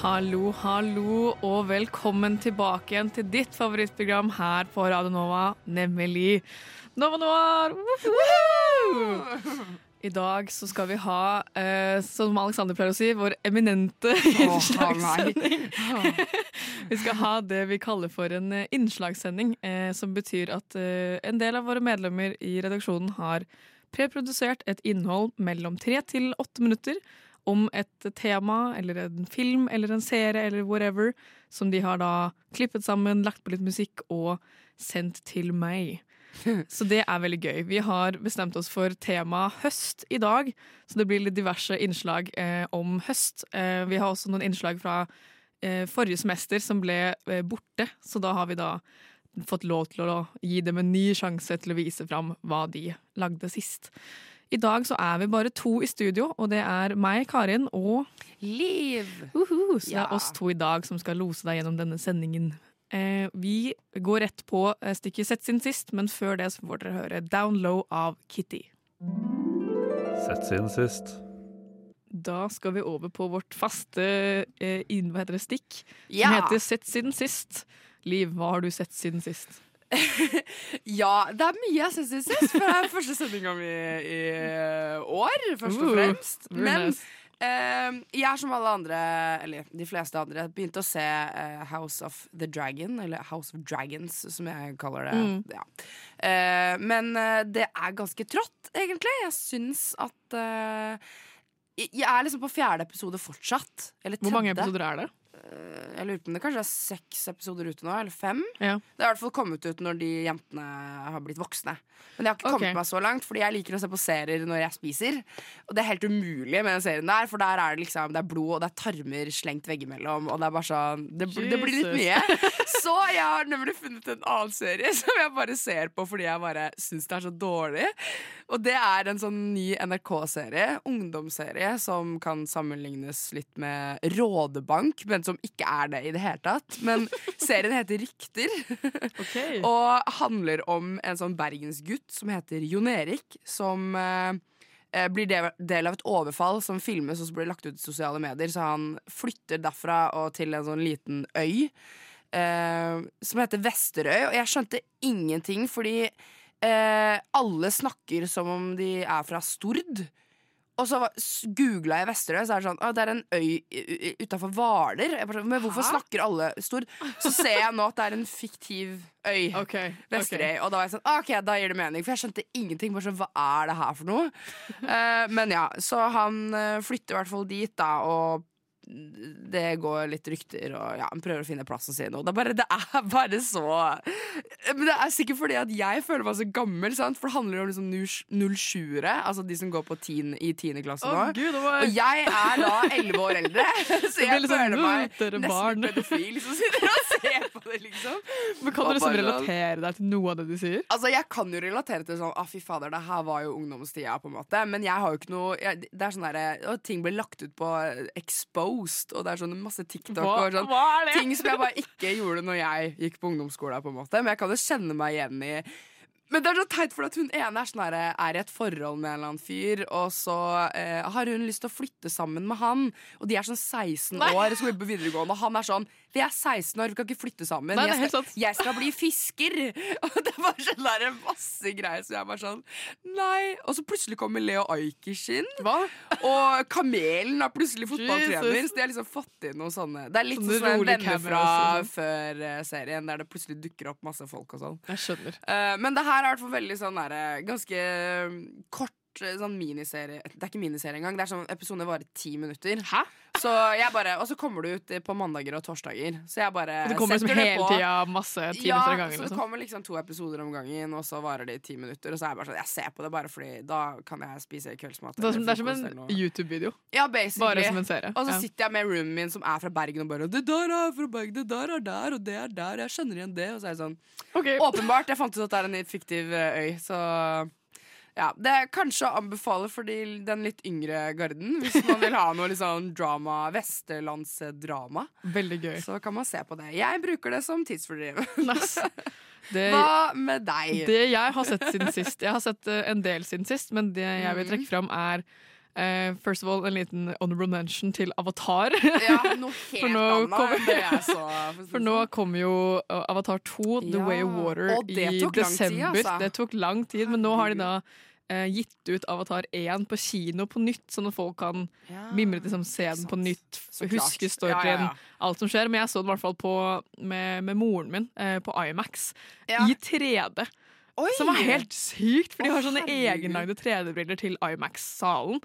Hallo, hallo, og velkommen tilbake igjen til ditt favorittprogram her på Radio Nova, nemlig Nova Noir. Woohoo! I dag så skal vi ha, eh, som Alexander pleier å si, vår eminente innslagssending. vi skal ha det vi kaller for en eh, innslagssending, eh, som betyr at eh, en del av våre medlemmer i redaksjonen har preprodusert et innhold mellom tre til åtte minutter om et tema eller en film eller en serie eller whatever, som de har da klippet sammen, lagt på litt musikk og sendt til meg. Så det er veldig gøy. Vi har bestemt oss for tema høst i dag, så det blir litt diverse innslag eh, om høst. Eh, vi har også noen innslag fra eh, forrige semester som ble eh, borte, så da har vi da fått lov til å gi dem en ny sjanse til å vise fram hva de lagde sist. I dag så er vi bare to i studio, og det er meg, Karin, og Liv! Uhu, så det er oss to i dag som skal lose deg gjennom denne sendingen. Eh, vi går rett på eh, stykket Sett sin sist, men før det så får dere høre Down Low av Kitty. Sett siden sist. Da skal vi over på vårt faste eh, inn, hva heter det, stikk, Ja. som heter Sett siden sist. Liv, hva har du sett siden sist? Ja, det er mye jeg syns sist, for det er første sendinga mi i år, først og Uh, fremst. Men nice. eh, jeg er som alle andre, eller de fleste andre, begynte å se eh, House of the Dragon, eller House of Dragons, som jeg kaller det. Mm. Ja. Eh, men eh, det er ganske trått, egentlig. Jeg syns at eh, jeg- er liksom på fjerde episode fortsatt. Eller Hvor mange episoder er det? Jeg lurer på om det kanskje er seks episoder ute nå, eller fem. Ja. Det har i hvert fall kommet ut når de jentene har blitt voksne. Men jeg har ikke okay. kommet meg så langt, fordi jeg liker å se på serier når jeg spiser. Og det er helt umulig med den serien der, for der er det liksom Det er blod og det er tarmer slengt veggimellom, og det er bare sånn Det, det blir litt mye. Så jeg har nemlig funnet en annen serie som jeg bare ser på fordi jeg bare syns det er så dårlig. Og det er en sånn ny NRK-serie, ungdomsserie, som kan sammenlignes litt med Rådebank, men som ikke er det i det hele tatt. Men serien heter Rykter. okay. Og handler om en sånn bergensgutt som heter Jon Erik, som eh, blir del, del av et overfall som filmes og så blir det lagt ut i sosiale medier. Så han flytter derfra og til en sånn liten øy eh, som heter Vesterøy. Og jeg skjønte ingenting, fordi eh, alle snakker som om de er fra Stord. Og så googla jeg Vesterøy, så er det sånn Å, det er en øy utafor Hvaler. Sånn, Men hvorfor Hæ? snakker alle Stord? Så ser jeg nå at det er en fiktiv øy. Okay, Vesterøy. Okay. Og da var jeg sånn, ok, da gir det mening. For jeg skjønte ingenting. Bare sånn, Hva er det her for noe? Eh, men ja, så han eh, flytter i hvert fall dit, da, og det går litt rykter, og ja, han prøver å finne plassen sin. Og det er bare, det er bare så Men det er sikkert fordi at jeg føler meg så gammel, sant? for det handler om liksom 07-ere, altså de som går på teen, i tiende klasse nå. Oh, Gud, var- Og jeg er da elleve år eldre, så jeg sånn, føler meg nesten pedofil som sitter og ser på det, liksom. Men kan du liksom sånn- relatere deg til noe av det de sier? Altså, Jeg kan jo relatere til sånn ah, fy fader, det her var jo ungdomstida, på en måte. Men jeg har jo ikke noe jeg, Det er sånn derre Ting blir lagt ut på eh, Exposed, og det er sånn masse TikTok Hva- og sånn hva er det? ting som jeg bare ikke gjorde når jeg gikk på ungdomsskolen, på en måte. Men jeg kan jo kjenne meg igjen i men det er så teit, for at hun ene er, sånn her, er i et forhold med en eller annen fyr, og så eh, har hun lyst til å flytte sammen med han. Og de er sånn 16 Nei. år, skal på videregående, og han er sånn Vi er 16 år, vi kan ikke flytte sammen. Nei, jeg, skal, jeg skal bli fisker! Og det var sånn der, masse greier, så jeg var sånn Nei. Og så plutselig kommer Leo Ajkic inn. Og Kamelen er plutselig fotballtrener. Så de har liksom fått inn noe sånne Det er litt sånn som venner fra før eh, serien, der det plutselig dukker opp masse folk og sånn. Jeg skjønner. Eh, men det her er i hvert fall veldig sånn der, eh, ganske kort sånn miniserie Det er ikke miniserie engang. Det er sånn Episodene varer ti minutter. Hæ? Så jeg bare, Og så kommer det ut eh, på mandager og torsdager. Så jeg bare og Det kommer liksom hele tida masse ti Ja, minutter om gangen. så det Liksom. kommer liksom to episoder om gangen, og så varer det i ti minutter. Og så er jeg bare sånn, jeg ser på det bare fordi da kan jeg spise kveldsmat. Det er som, det er som en. YouTube-video, Ja, basically. bare som en serie. Og så Ja. sitter jeg med roomien min som er fra Bergen og bare 'Det der er fra Bergen, det der er der, og det er der. Jeg skjønner igjen det.' Og så er jeg sånn okay. Åpenbart. Jeg fant ut at det er en fiktiv eh, øy, så ja, Det er kanskje å anbefale for de, den litt yngre garden. Hvis man vil ha noe liksom drama, vestlandsdrama, Veldig gøy. så kan man se på det. Jeg bruker det som tidsfordriv. Nice. Det, Hva med deg? det jeg har sett siden sist Jeg har sett eh, en del siden sist, men det jeg vil Mm. trekke fram, er eh, First of all, en liten honorable mention til Avatar. Ja, noe helt annet kommer- enn det jeg så. for For nå sånn. kommer jo uh, Avatar 2, The Ja, Way of Water, i lang tid, desember. altså. Det tok lang tid, men nå har de da uh, gitt ut Avatar 1 på kino på nytt, sånn at folk kan Ja, mimre liksom, se den på nytt, huske storyen, Ja, alt som skjer. Men jeg så den i hvert fall på, med, med moren min uh, på IMAX i 3D. Oi! Som var helt sykt, for de har sånne egenlagde 3D-briller til IMAX-salen.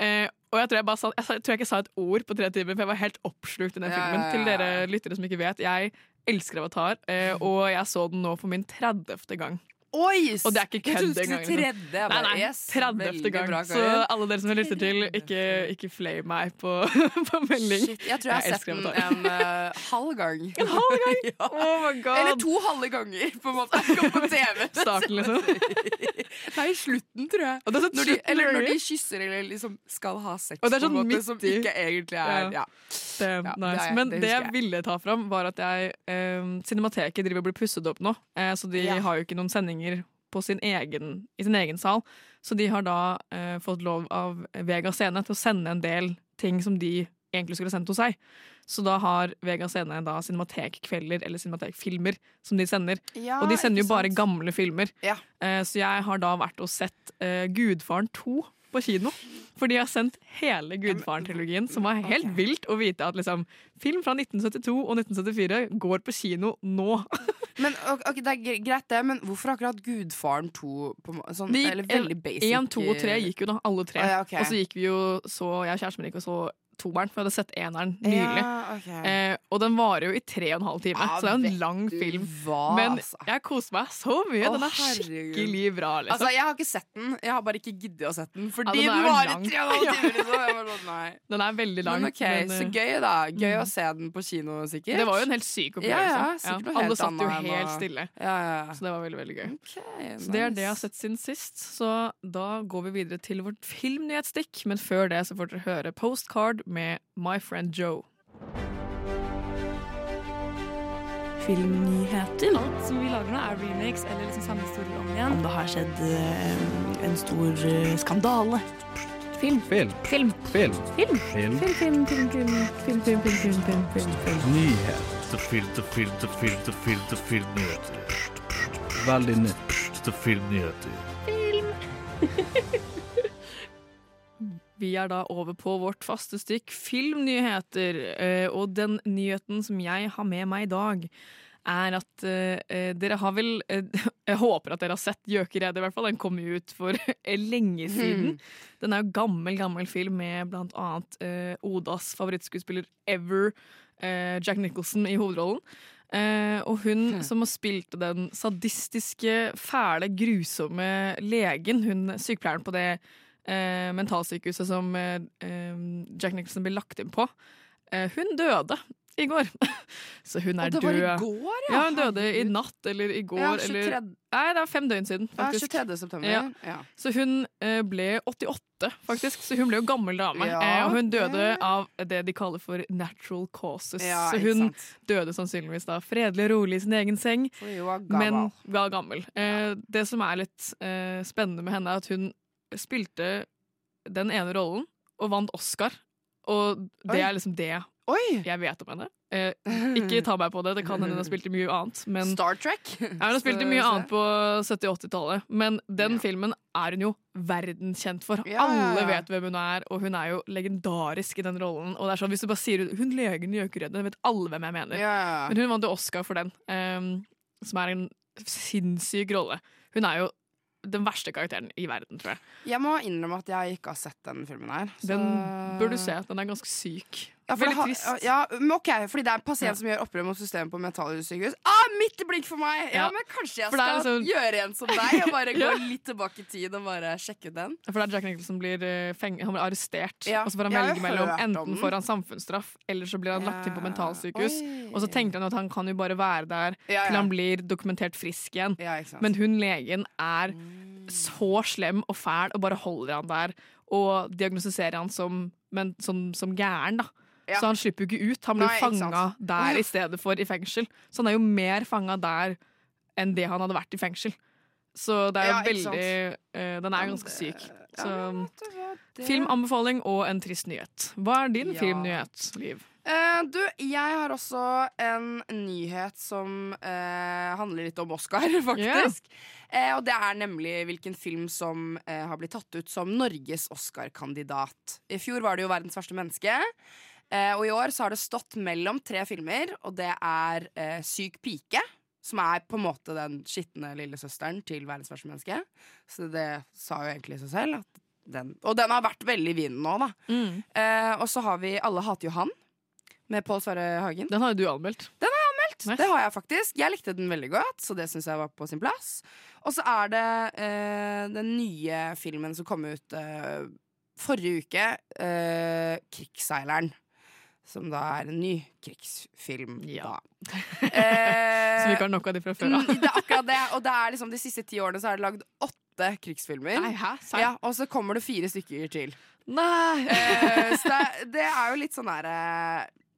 Eh, og jeg tror jeg, bare sa, jeg tror jeg ikke sa et ord på tre timer, for jeg var helt oppslukt i den Ja, filmen. ja, ja, Til dere lyttere som ikke vet, jeg elsker Avatar, eh, og jeg så den nå for min 30. gang. Oi! Og det er ikke kødd engang, liksom. tredje. Jeg Nei, nei, yes, 30. gang. Så alle dere som vil lytte til, ikke, ikke flame meg på, på melding. Shit, jeg tror jeg har sett den en uh, halv gang. En halv gang? ja. Oh my god! Eller to halve ganger, på en måte. Jeg kom på TV. Starten, liksom. Nei, slutten, tror jeg. Sånn Når de, eller når de kysser eller liksom skal ha sex, Og det er på en sånn måte, som ikke egentlig er Ja. ja. Det, Ja, nice. det Men det det, jeg jeg. ville ta fram, var at jeg eh, Cinemateket driver og blir pusset opp nå, eh, så de har jo ikke noen sendinger på sin egen, i sin egen sal. Så de har da eh, fått lov av Vega Scene til å sende en del ting som de egentlig skulle sendt hos seg. Så da har Vega Scene da cinematekkvelder eller cinematekfilmer som de sender. Ja, og de sender jo bare sant? gamle filmer. Ja. Eh, så jeg har da vært og sett eh, Gudfaren 2 på kino. For de har sendt hele Gudfaren-trilogien, som var helt okay. vilt å vite at liksom, film fra 1972 og 1974 går på kino nå. Men ok, Det er greit, det, men hvorfor akkurat Gudfaren 2? På, sånn, eller veldig basic 1, 2 og 3 gikk jo da, alle tre. Å, ja, okay. Og så gikk vi jo så, jeg og kjæresten min gikk og så toeren, for jeg hadde sett eneren nylig. Ja, okay. Eh, og den varer jo i tre og en halv time, Ja, så det er jo en lang film. hva, Men altså. jeg koser meg så mye. Å, Den er skikkelig bra, liksom. Altså, Jeg har ikke sett den, jeg har bare ikke giddet å sette den. Fordi den er den varer i tre og en halv time. Liksom. Sånn, den er veldig lang. Men ok, men, Så eh, gøy, da. Gøy å se den på kino, sikkert. Det var jo en helt syk opplevelse. Ja, ja, Alle satt jo helt stille. Ja, ja, ja. Så det var veldig veldig gøy. Ok, Så Det er det jeg har sett siden sist. Så da går vi videre til vårt filmnyhetsstikk. Men før det så får dere høre Postcard med My Friend Joe. filmnyheter. Alt som vi lager nå, er remakes eller liksom samme historie om igjen. Om det har skjedd eh, en stor eh, skandale. Film. Film. Film. Film. Film. Film. Film, film, film, film, film, film, film, film, film, film, film. Nyhet. filter, filter, filter, film, film, film, til filmnyheter. Veldig nytt Filmnyheter. filmnyheter. Vi er da over på vårt faste stikk filmnyheter. eh, Og den nyheten som jeg har med meg i dag, er at eh, dere har vel eh, Jeg håper at dere har sett Gjøkeredet, i hvert fall. Den kom jo ut for lenge siden. Den er jo gammel, gammel film med blant annet Odas favorittskuespiller ever, Jack Nicholson, i hovedrollen. Uh, og hun som har spilt den sadistiske, fæle, grusomme legen, hun sykepleieren på det eh, mentalsykehuset som eh, eh, Jack Nicholson ble lagt inn på, eh, hun døde i går. Så hun er Og det var død. i går, ja. Ja, hun døde i natt eller i går. Ja, eller Nei, det er fem døgn siden, Ja, faktisk. 23. september. Ja. Ja. Så hun eh, ble 88, faktisk. Så hun ble jo gammel dame. Ja, eh, og hun døde av det de kaller for natural causes. Ja, så hun sant. døde sannsynligvis da fredelig og rolig i sin egen seng, var men var gammel. Eh, det som er litt spennende med henne, er at hun spilte den ene rollen og vant Oscar. Og det Oi. er liksom det Oi! jeg vet om henne. Eh, ikke ta meg på det, det kan hende hun har spilt i mye annet. Men Star Trek. ja, hun har spilt i mye annet på 70-80-tallet, men den Ja. filmen er hun jo verdenskjent for. Ja, Alle vet hvem hun er, og hun er jo legendarisk i den rollen. Og det er sånn, Hvis du bare sier 'hun legen i Gjøkeredet', vet alle hvem jeg mener. Men hun vant jo Oscar for den, ehm, som er en sinnssyk rolle. Hun er jo den verste karakteren i verden, tror jeg. Jeg må innrømme at jeg ikke har sett den filmen her. så- Den bør du se. Den er ganske syk. Ja, for Veldig trist. Ja, men ok, fordi det er en pasient som gjør opprør mot systemet på mentalsykehus. Ah, midt i blink for meg! Ja, Ja. men kanskje jeg For det er skal liksom- gjøre en som deg og bare gå litt tilbake i tid og bare sjekke ut den. For det er Jack Nicholson som blir, eh, feng han blir arrestert. Ja. Og så får han Jeg har velge mellom hørt om enten den. får han samfunnsstraff, eller så blir han lagt inn på Ja. mentalsykehus. Oi. Og så tenker han at han kan jo bare være der Ja, til ja. han blir dokumentert frisk igjen. Ja, ikke sant. Men hun legen er så slem og fæl og bare holder han der og diagnostiserer han som, men, som, som gæren. da. Ja. Så han slipper jo ikke ut. Han blir fanga der i stedet for i fengsel. Så han er jo mer fanga der enn det han hadde vært i fengsel. Så det er jo Ja, veldig uh, Den er ganske syk. Ja, Så det- filmanbefaling og en trist nyhet. Hva er din Ja. filmnyhet, Liv? Uh, du, jeg har også en nyhet som uh, handler litt om Oscar, faktisk. Eh, og det er nemlig hvilken film som har blitt tatt ut som Norges Oscar-kandidat. I fjor var det jo 'Verdens verste menneske'. Eh, og i år så har det stått mellom tre filmer, og det er eh, 'Syk pike'. Som er på en måte den skitne lillesøsteren til 'Verdens verste menneske'. Så det sa jo egentlig seg selv. Den, og den har vært veldig i vinden nå, da. Eh, og så har vi 'Alle hater Johan' med Pål Sverre Hagen. Den har jo du anmeldt. Den har jeg Nice. Det har jeg faktisk. Jeg likte den veldig godt, så det syns jeg var på sin plass. Og så er det eh, den nye filmen som kom ut eh, forrige uke, eh, 'Krigsseileren'. Som da er en ny krigsfilm. Ja. Eh, Så vi ikke har nok av de fra før av. mm, det er akkurat det. Og det er liksom de siste ti årene så er det lagd åtte krigsfilmer. Nei, hæ? Ja, og så kommer det fire stykker til. Nei! Eh, så det, det er jo litt sånn derre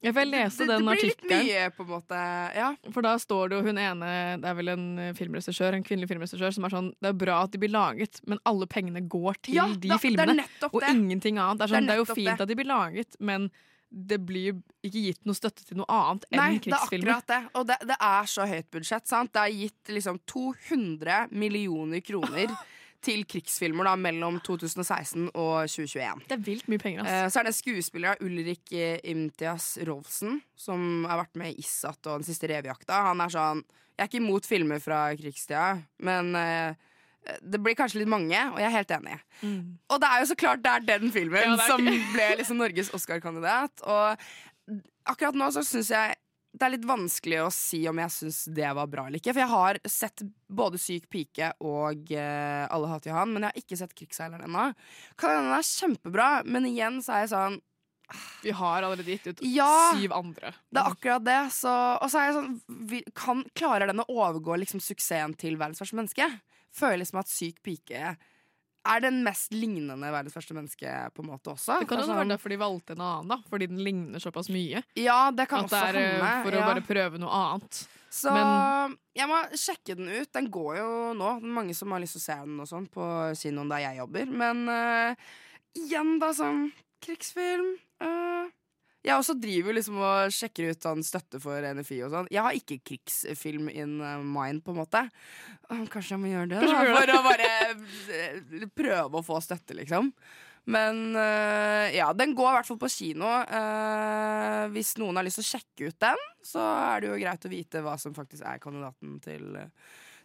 Jeg får lese den den det blir litt mye, på en måte. Ja. For da står det jo hun ene Det er vel en eh, filmregissør En kvinnelig filmregissør som er sånn Det er bra at de blir laget, men alle pengene går til Ja, de da- det er filmene. og det. ingenting annet. Det er, sånn, Det det er er jo fint det. at de blir laget, men det blir ikke gitt noe støtte til noe annet enn Nei, det er akkurat det. Og det, det er så høyt budsjett. sant? Det er gitt liksom 200 millioner kroner til krigsfilmer da, mellom 2016 og 2021. Det er vilt mye penger. Eh, så er det skuespiller, Ulrik eh, Imtias Rolfsen, som har vært med i Issat og Den siste revejakta. Han er sånn Jeg er ikke imot filmer fra krigstida, men eh, det blir kanskje litt mange, og jeg er helt enig. Og det er jo så klart det er den filmen Ja, er som ble liksom Norges Oscar-kandidat. Og akkurat nå så syns jeg det er litt vanskelig å si om jeg syns det var bra eller ikke. For jeg har sett både Syk pike og uh, Alle hater Johan, men jeg har ikke sett Krigsseileren ennå. Kan hende den er kjempebra, men igjen så er jeg sånn Vi har allerede gitt ut Ja. syv andre. Det er akkurat det. Så, og så er jeg sånn vi- kan, Klarer den å overgå liksom, suksessen til Verdens verste menneske? Føler liksom at Syk pike er den mest lignende Verdens første menneske på en måte også. Det kan jo være sånn- derfor de valgte en annen, da. Fordi den ligner såpass mye. Ja, det kan At det er eh, hende. for ja. å bare prøve noe annet. Så Men- jeg må sjekke den ut. Den går jo nå. Det er mange som har lyst til å se den og sånn på kinoen der jeg jobber. Men uh, igjen, da, sånn krigsfilm eh, Jeg også driver liksom og sjekker ut sånn støtte for NFI og sånn. Jeg har ikke krigsfilm in eh, mind, på en måte. Kanskje jeg må gjøre det, da, for å bare eh, prøve å få støtte, liksom. Men eh, ja, den går i hvert fall på kino. Eh, hvis noen har lyst til å sjekke ut den, så er det jo greit å vite hva som faktisk er kandidaten til,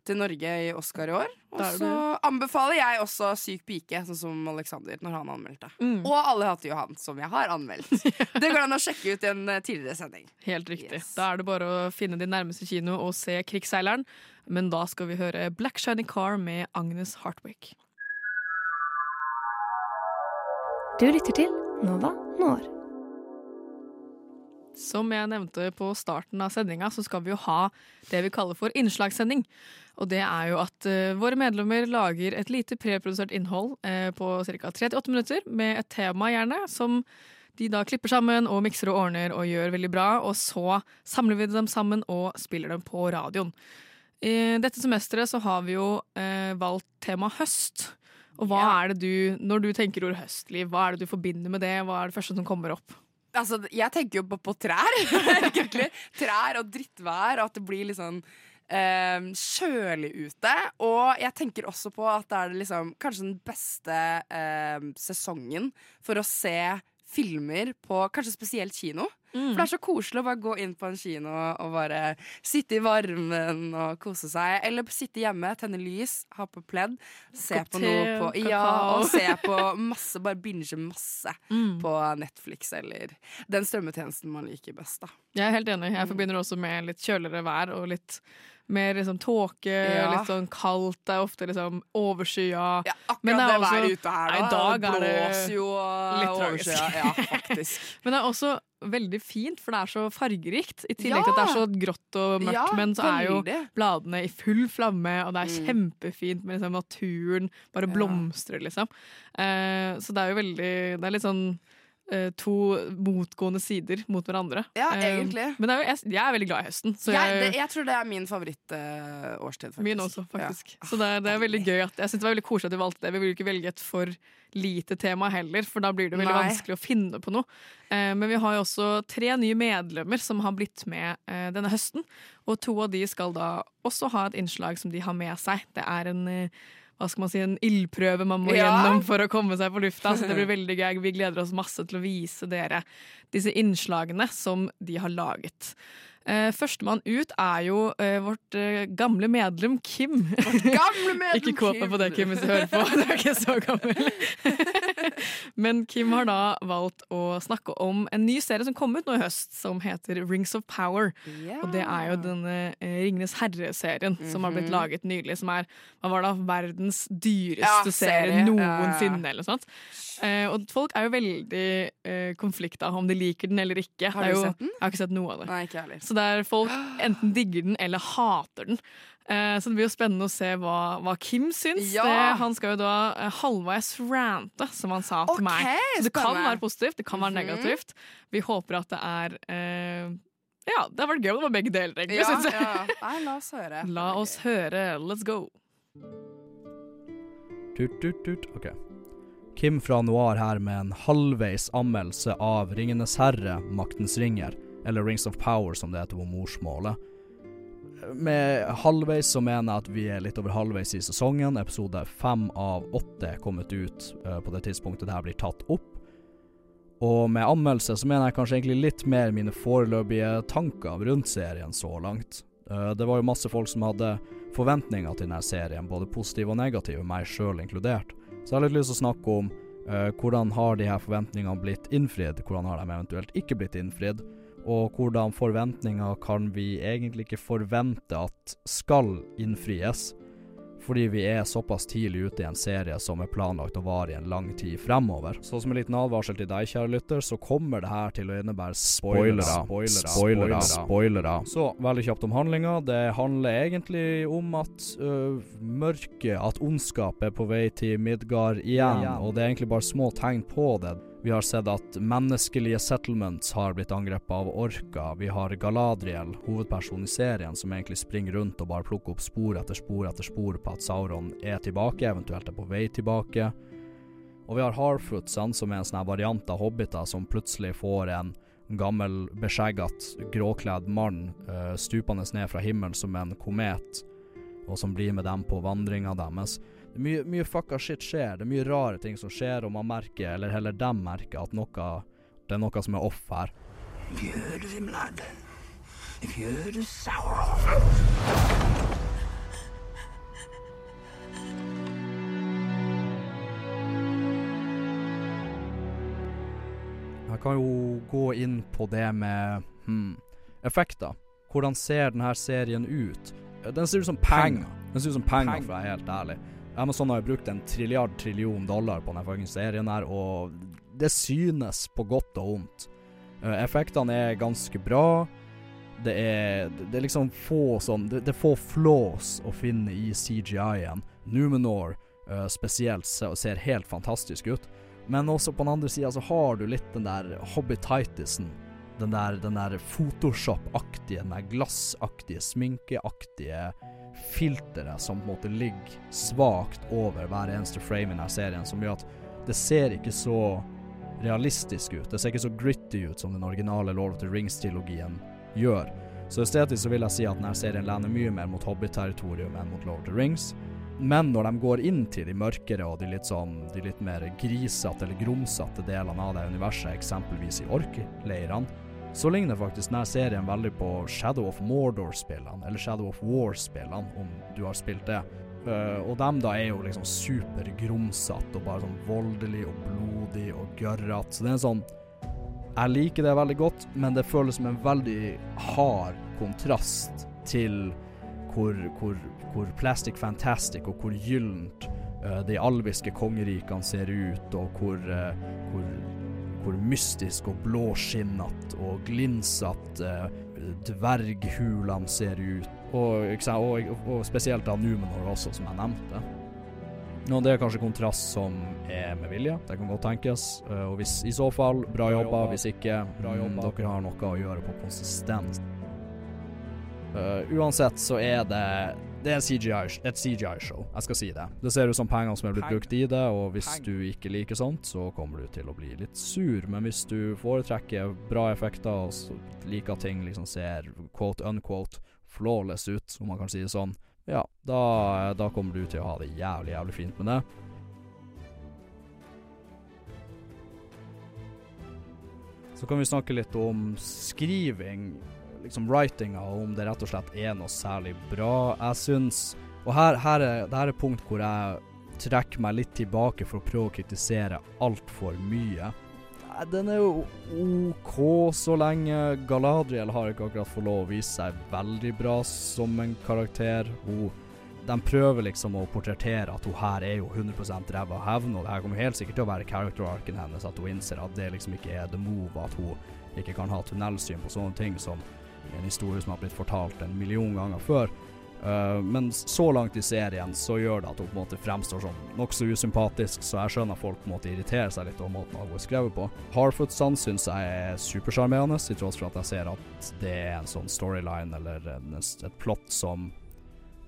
til Norge i Oscar i år. Og så anbefaler jeg også Syk pike, sånn som Alexander, når han anmeldte. Mm. Og Alle hater Johan, som jeg har anmeldt. Det går an å sjekke ut i en eh, tidligere sending. Helt riktig. Yes. Da er det bare å finne din nærmeste kino og se Krigsseileren. Men da skal vi høre Black Shiny Car med Agnes Hartwick. Du lytter til Nova Når. Som jeg nevnte på starten av sendinga, så skal vi jo ha det vi kaller for innslagssending. Og det er jo at uh, våre medlemmer lager et lite preprodusert innhold uh, på ca. 38 minutter, med et tema gjerne, som de da klipper sammen og mikser og ordner og gjør veldig bra. Og så samler vi dem sammen og spiller dem på radioen. I dette semesteret så har vi jo eh, valgt tema høst. Og hva Ja. er det du, når du tenker ord høstliv, hva er det du forbinder med det? Hva er det første som kommer opp? Altså, jeg tenker jo på, på trær. Trær og drittvær, og at det blir litt sånn eh, kjølig ute. Og jeg tenker også på at det er liksom kanskje den beste eh, sesongen for å se filmer på kanskje spesielt kino. For det er så koselig å bare gå inn på en kino og bare sitte i varmen og kose seg. Eller sitte hjemme, tenne lys, ha på pledd, se Kopp på noe på Ja, og se på masse, bare binge masse Mm. på Netflix eller den strømmetjenesten man liker best, da. Jeg er helt enig. Jeg forbinder også med litt kjøligere vær og litt mer liksom tåke, Ja. litt sånn kaldt. Det er ofte liksom overskya. Ja, akkurat Men det er det også- været ute her, da. i dag det blåser jo litt overskya. Ja, faktisk. Men det er også veldig fint, for det er så fargerikt. I tillegg Ja. til at det er så grått og mørkt, Ja, men så er jo bladene i full flamme, og det er Mm. kjempefint med liksom naturen bare Ja. blomstrer, liksom. Eh, så det er jo veldig Det er litt sånn to motgående sider mot hverandre. Ja, Eh, egentlig. men det jo, jeg, jeg er veldig glad i høsten. Så jeg, jeg, det, jeg tror det er min favorittårstid, Uh, Min også, faktisk. Ja. Så det, det er veldig gøy at, Jeg synes det var veldig koselig at vi valgte det. Vi vil ikke velge et for lite tema heller, for da blir det veldig Nei. vanskelig å finne på noe. Uh, men vi har jo også tre nye medlemmer som har blitt med uh, denne høsten. Og to av de skal da også ha et innslag som de har med seg. Det er en eh, hva skal man si, en ildprøve man må Ja. gjennom for å komme seg på lufta. Så det blir veldig gøy. Vi gleder oss masse til å vise dere disse innslagene som de har laget. Eh, Førstemann ut er jo uh, vårt uh, gamle medlem Kim. Vårt Gamle medlem ikke kåt meg på det, Kim, hvis du hører på. Du er ikke så gammel. Men Kim har da valgt å snakke om en ny serie som kom ut nå i høst, som heter Rings of Power. Yeah. Og det er jo denne Ringenes herre-serien som har blitt Mhm. laget nylig. Som er hva var det, verdens dyreste serie serie. noensinne, Ja. eller noe sånt. Og folk er jo veldig eh, konflikta om de liker den eller ikke. Har du jo, sett den? Jeg har ikke sett noe av det. Nei, ikke heller. Så det er folk enten digger den eller hater den. Eh, så det blir jo spennende å se hva, hva Kim syns. Ja. Det, han skal jo da eh, halvveis rante, som han sa til okay, meg. Så det kan være positivt, det kan være Mhm. negativt. Vi håper at det er eh, Ja, det har vært gøy om det var begge deler, egentlig. Ja, synes jeg. ja. Nei, la oss høre. La oss høre. Let's go. Tut, tut, tut. Ok. Kim fra Noir her med en halvveis anmeldelse av Ringenes herre, Maktens ringer, eller Rings of Power som det heter på morsmålet. Med halvveis så mener jeg at vi er litt over halvveis i sesongen. Episode fem av åtte er kommet ut uh, på det tidspunktet det her blir tatt opp. Og med anmeldelse så mener jeg kanskje egentlig litt mer mine foreløpige tanker rundt serien så langt. Uh, det var jo masse folk som hadde forventninger til denne serien, både positive og negative, meg sjøl inkludert. Så jeg har litt lyst til å snakke om uh, hvordan har de her forventningene blitt innfridd, hvordan har de eventuelt ikke blitt innfridd, og hvordan forventninger kan vi egentlig ikke forvente at skal innfries, fordi vi er såpass tidlig ute i en serie som er planlagt å vare i en lang tid fremover. Så som en liten advarsel til deg, kjære lytter, så kommer det her til å innebære spoilere, spoilere, spoilere, spoilere. Så veldig kjapt om handlinga. Det handler egentlig om at øh, mørket, at ondskap er på vei til Midgard igjen, og det er egentlig bare små tegn på det. Vi har sett at menneskelige settlements har blitt angrepet av orka. Vi har Galadriel, hovedpersonen i serien, som egentlig springer rundt og bare plukker opp spor etter spor etter spor på at Sauron er tilbake, eventuelt er på vei tilbake. Og vi har Harfootsene, som er en sånn variant av hobbiter som plutselig får en gammel, beskjegget, gråkledd mann uh, stupende ned fra himmelen som en komet, og som blir med dem på vandringa deres. Det er mye, mye fucka shit skjer, det er mye rare ting som skjer, og man merker, eller heller dem merker, at noe Det er noe som er off her. Jeg kan jo gå inn på det med hmm, effekter. Hvordan ser denne serien ut? Den ser ut som penger. Den ser ut som penger, for å være helt ærlig. Amazon har jo brukt en trilliard trillion dollar på denne serien her, og det synes på godt og vondt. Eh, effektene er ganske bra. Det er, det er liksom få sånn Det, det er få flaws å finne i CGI-en. Numenor eh, spesielt ser helt fantastisk ut. Men også på den andre sida så har du litt den der hobbititisen. Den der, der Photoshop-aktige, den der glassaktige, sminkeaktige filteret som på en måte ligger svakt over hver eneste frame i denne serien, som gjør at det ser ikke så realistisk ut. Det ser ikke så gritty ut som den originale Lord of the Rings-trilogien gjør. Så estetisk så vil jeg si at denne serien lander mye mer mot Hobbit-territorium enn mot Lord of the Rings. Men når de går inn til de mørkere og de litt sånn De litt mer grisete eller grumsete delene av det universet, eksempelvis i orkleirene, så ligner faktisk denne serien veldig på Shadow of Mordor-spillene, eller Shadow of War-spillene, om du har spilt det. Uh, og dem da er jo liksom supergrumsete og bare sånn voldelig og blodig og gørrete. Så det er en sånn Jeg liker det veldig godt, men det føles som en veldig hard kontrast til hvor, hvor, hvor plastic fantastic og hvor gyllent uh, de alviske kongerikene ser ut, og hvor, uh, hvor, hvor mystisk og blåskinnete og glinsete dverghulene ser ut. Og, og, og spesielt da Numenor også, som jeg nevnte. Og det er kanskje kontrast som er med vilje, det kan godt tenkes. Uh, og hvis i så fall, bra jobba. Hvis ikke, bra jobba. Mm, dere har noe å gjøre på konsistens. Uh, uansett så er det det er CGI, et CGI-show, jeg skal si det. Det ser ut som penger som er blitt brukt i det, og hvis du ikke liker sånt, så kommer du til å bli litt sur. Men hvis du foretrekker bra effekter og liker ting liksom ser quote unquote flawless ut, om man kan si det sånn, ja, da, da kommer du til å ha det jævlig, jævlig fint med det. Så kan vi snakke litt om skriving, liksom writinga, og om det rett og slett er noe særlig bra. Jeg syns Og her, her er, det her er punkt hvor jeg trekker meg litt tilbake for å prøve å kritisere altfor mye. Den er jo OK så lenge. Galadriel har ikke akkurat fått lov å vise seg veldig bra som en karakter. Hun de prøver liksom å portrettere at hun her er jo 100 ræva av hevn, og det her kommer helt sikkert til å være character-arken hennes, at hun innser at det liksom ikke er the move, at hun ikke kan ha tunnelsyn på sånne ting som en historie som har blitt fortalt en million ganger før. Uh, men så langt i serien så gjør det at hun på en måte fremstår som nokså usympatisk, så jeg skjønner at folk på en måte irriterer seg litt over måten hun er skrevet på. Harfoot-san syns jeg er supersjarmerende, til tross for at jeg ser at det er en sånn storyline eller en, et plott som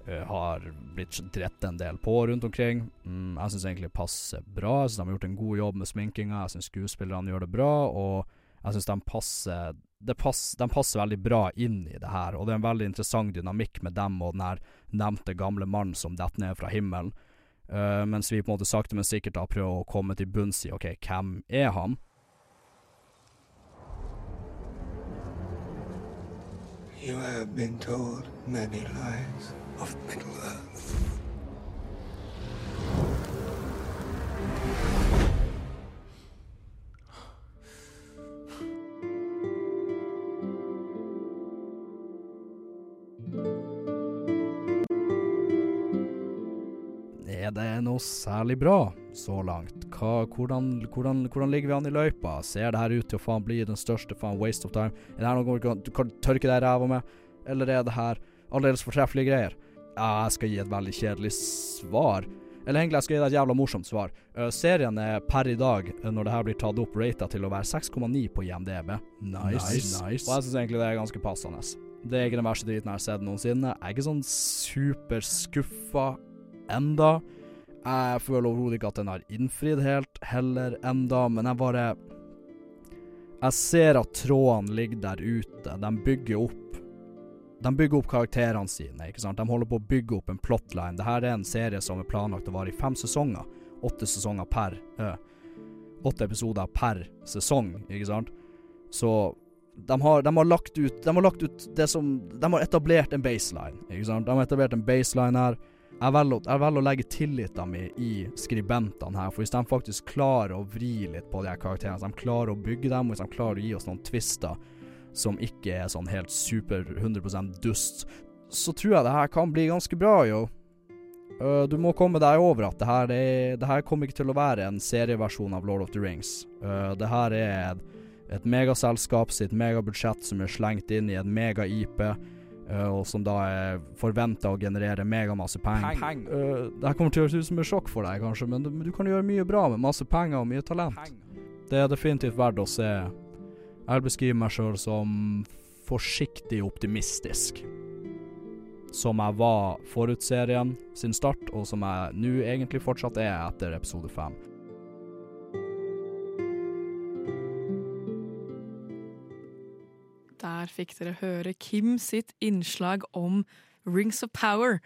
uh, har blitt drett en del på rundt omkring. Mm, jeg syns egentlig passer bra. Jeg syns de har gjort en god jobb med sminkinga, jeg syns skuespillerne gjør det bra, og jeg syns de passer pass, de passer veldig bra inn i det her, og det er en veldig interessant dynamikk med dem og den her nevnte gamle mannen som detter ned fra himmelen. Uh, mens vi på en måte sakte, men sikkert da prøver å komme til bunns i OK, hvem er han? You have been told many lies of Middle Earth. Er det noe særlig bra så langt? Hva, hvordan, hvordan, hvordan, ligger vi an i løypa? Ser det her ut til å faen bli den største faen waste of time? Er det her noe du kan tørke deg i ræva med? Eller er det her aldeles fortreffelige greier? Ja, jeg skal gi et veldig kjedelig svar. Eller egentlig jeg skal gi deg et jævla morsomt svar. Uh, serien er per i dag, uh, når det her blir tatt opp, rata til å være 6,9 på IMDb. Nice. nice. nice. Og jeg syns egentlig det er ganske passende. Det er ikke den verste driten jeg har sett noensinne. Jeg er ikke sånn superskuffa enda. Jeg føler overhodet ikke at den har innfridd helt heller enda, men jeg bare Jeg ser at trådene ligger der ute. De bygger opp De bygger opp karakterene sine, ikke sant. De holder på å bygge opp en plotline. Dette er en serie som er planlagt å vare i fem sesonger. Åtte sesonger per øh, Åtte episoder per sesong, ikke sant. Så de har, de har, ut De har lagt ut det som De har etablert en baseline, ikke sant. De har etablert en baseline her. Jeg velger, jeg velger, å legge tilliten min i skribentene her, for hvis de faktisk klarer å vri litt på de her karakterene, hvis de klarer å bygge dem, og hvis de klarer å gi oss noen twister som ikke er sånn helt super 100% dust, så tror jeg det her kan bli ganske bra, yo. Uh, du må komme deg over at det her, er, det her kommer ikke til å være en serieversjon av Lord of the Rings. Uh, det her er et megaselskap sitt megabudsjett som er slengt inn i en mega-IP. Uh, og som da er forventa å generere megamasse penger. Peng. Uh, det her kommer til å høres ut som et sjokk for deg, kanskje, men du, du, kan gjøre mye bra med masse penger og mye talent. Peng. Det er definitivt verdt å se. Jeg beskriver meg sjøl som forsiktig optimistisk. Som jeg var forut serien sin start, og som jeg nå egentlig fortsatt er etter episode fem. Der fikk dere høre Kim sitt innslag om Rings of Power.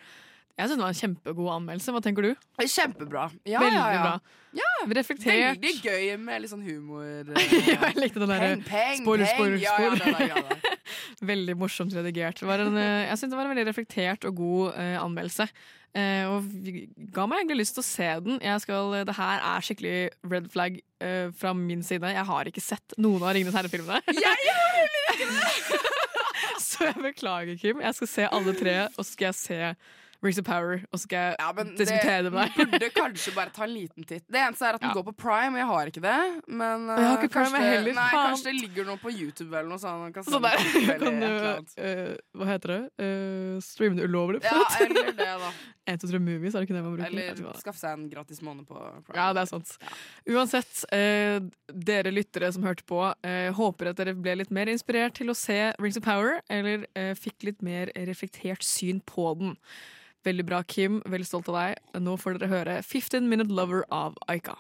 Jeg syns det var en kjempegod anmeldelse. Hva tenker du? Kjempebra. Ja, Veldig ja, ja. bra. Ja, Reflektert. Veldig gøy med litt sånn humor. ja, jeg likte den derre det ja, det der. veldig morsomt redigert. Det var en, eh, jeg syns det var en veldig reflektert og god uh, anmeldelse. Uh, og ga meg egentlig lyst til å se den. Jeg skal, det her er skikkelig red flag uh, fra min side. Jeg har ikke sett noen av Ringenes herre-filmene. Så jeg beklager, Kim. Jeg skal se alle tre, og så skal jeg se Rings of Power, og så skal jeg Ja, diskutere det med Du deg. burde kanskje bare ta en liten titt. Det eneste er at den Ja. går på Prime, og jeg har ikke det. Men uh, Prime kanskje, heller, nei, kanskje det ligger noe på YouTube eller noe sånt. Kan Så der det kan du uh, Hva heter det? Uh, streame det ulovlig. Ja, eller det, da. 1, 2, 3 Movies, er det ikke det man bruker? Eller skaffe seg en gratis måned på Prime. Ja, det er sant. Uansett, uh, dere lyttere som hørte på, håper at dere ble litt mer inspirert til å se Rings of Power, eller fikk litt mer reflektert syn på den. Veldig bra, Kim. Veldig stolt av deg. Nå får dere høre 15 Minute Lover av Aika.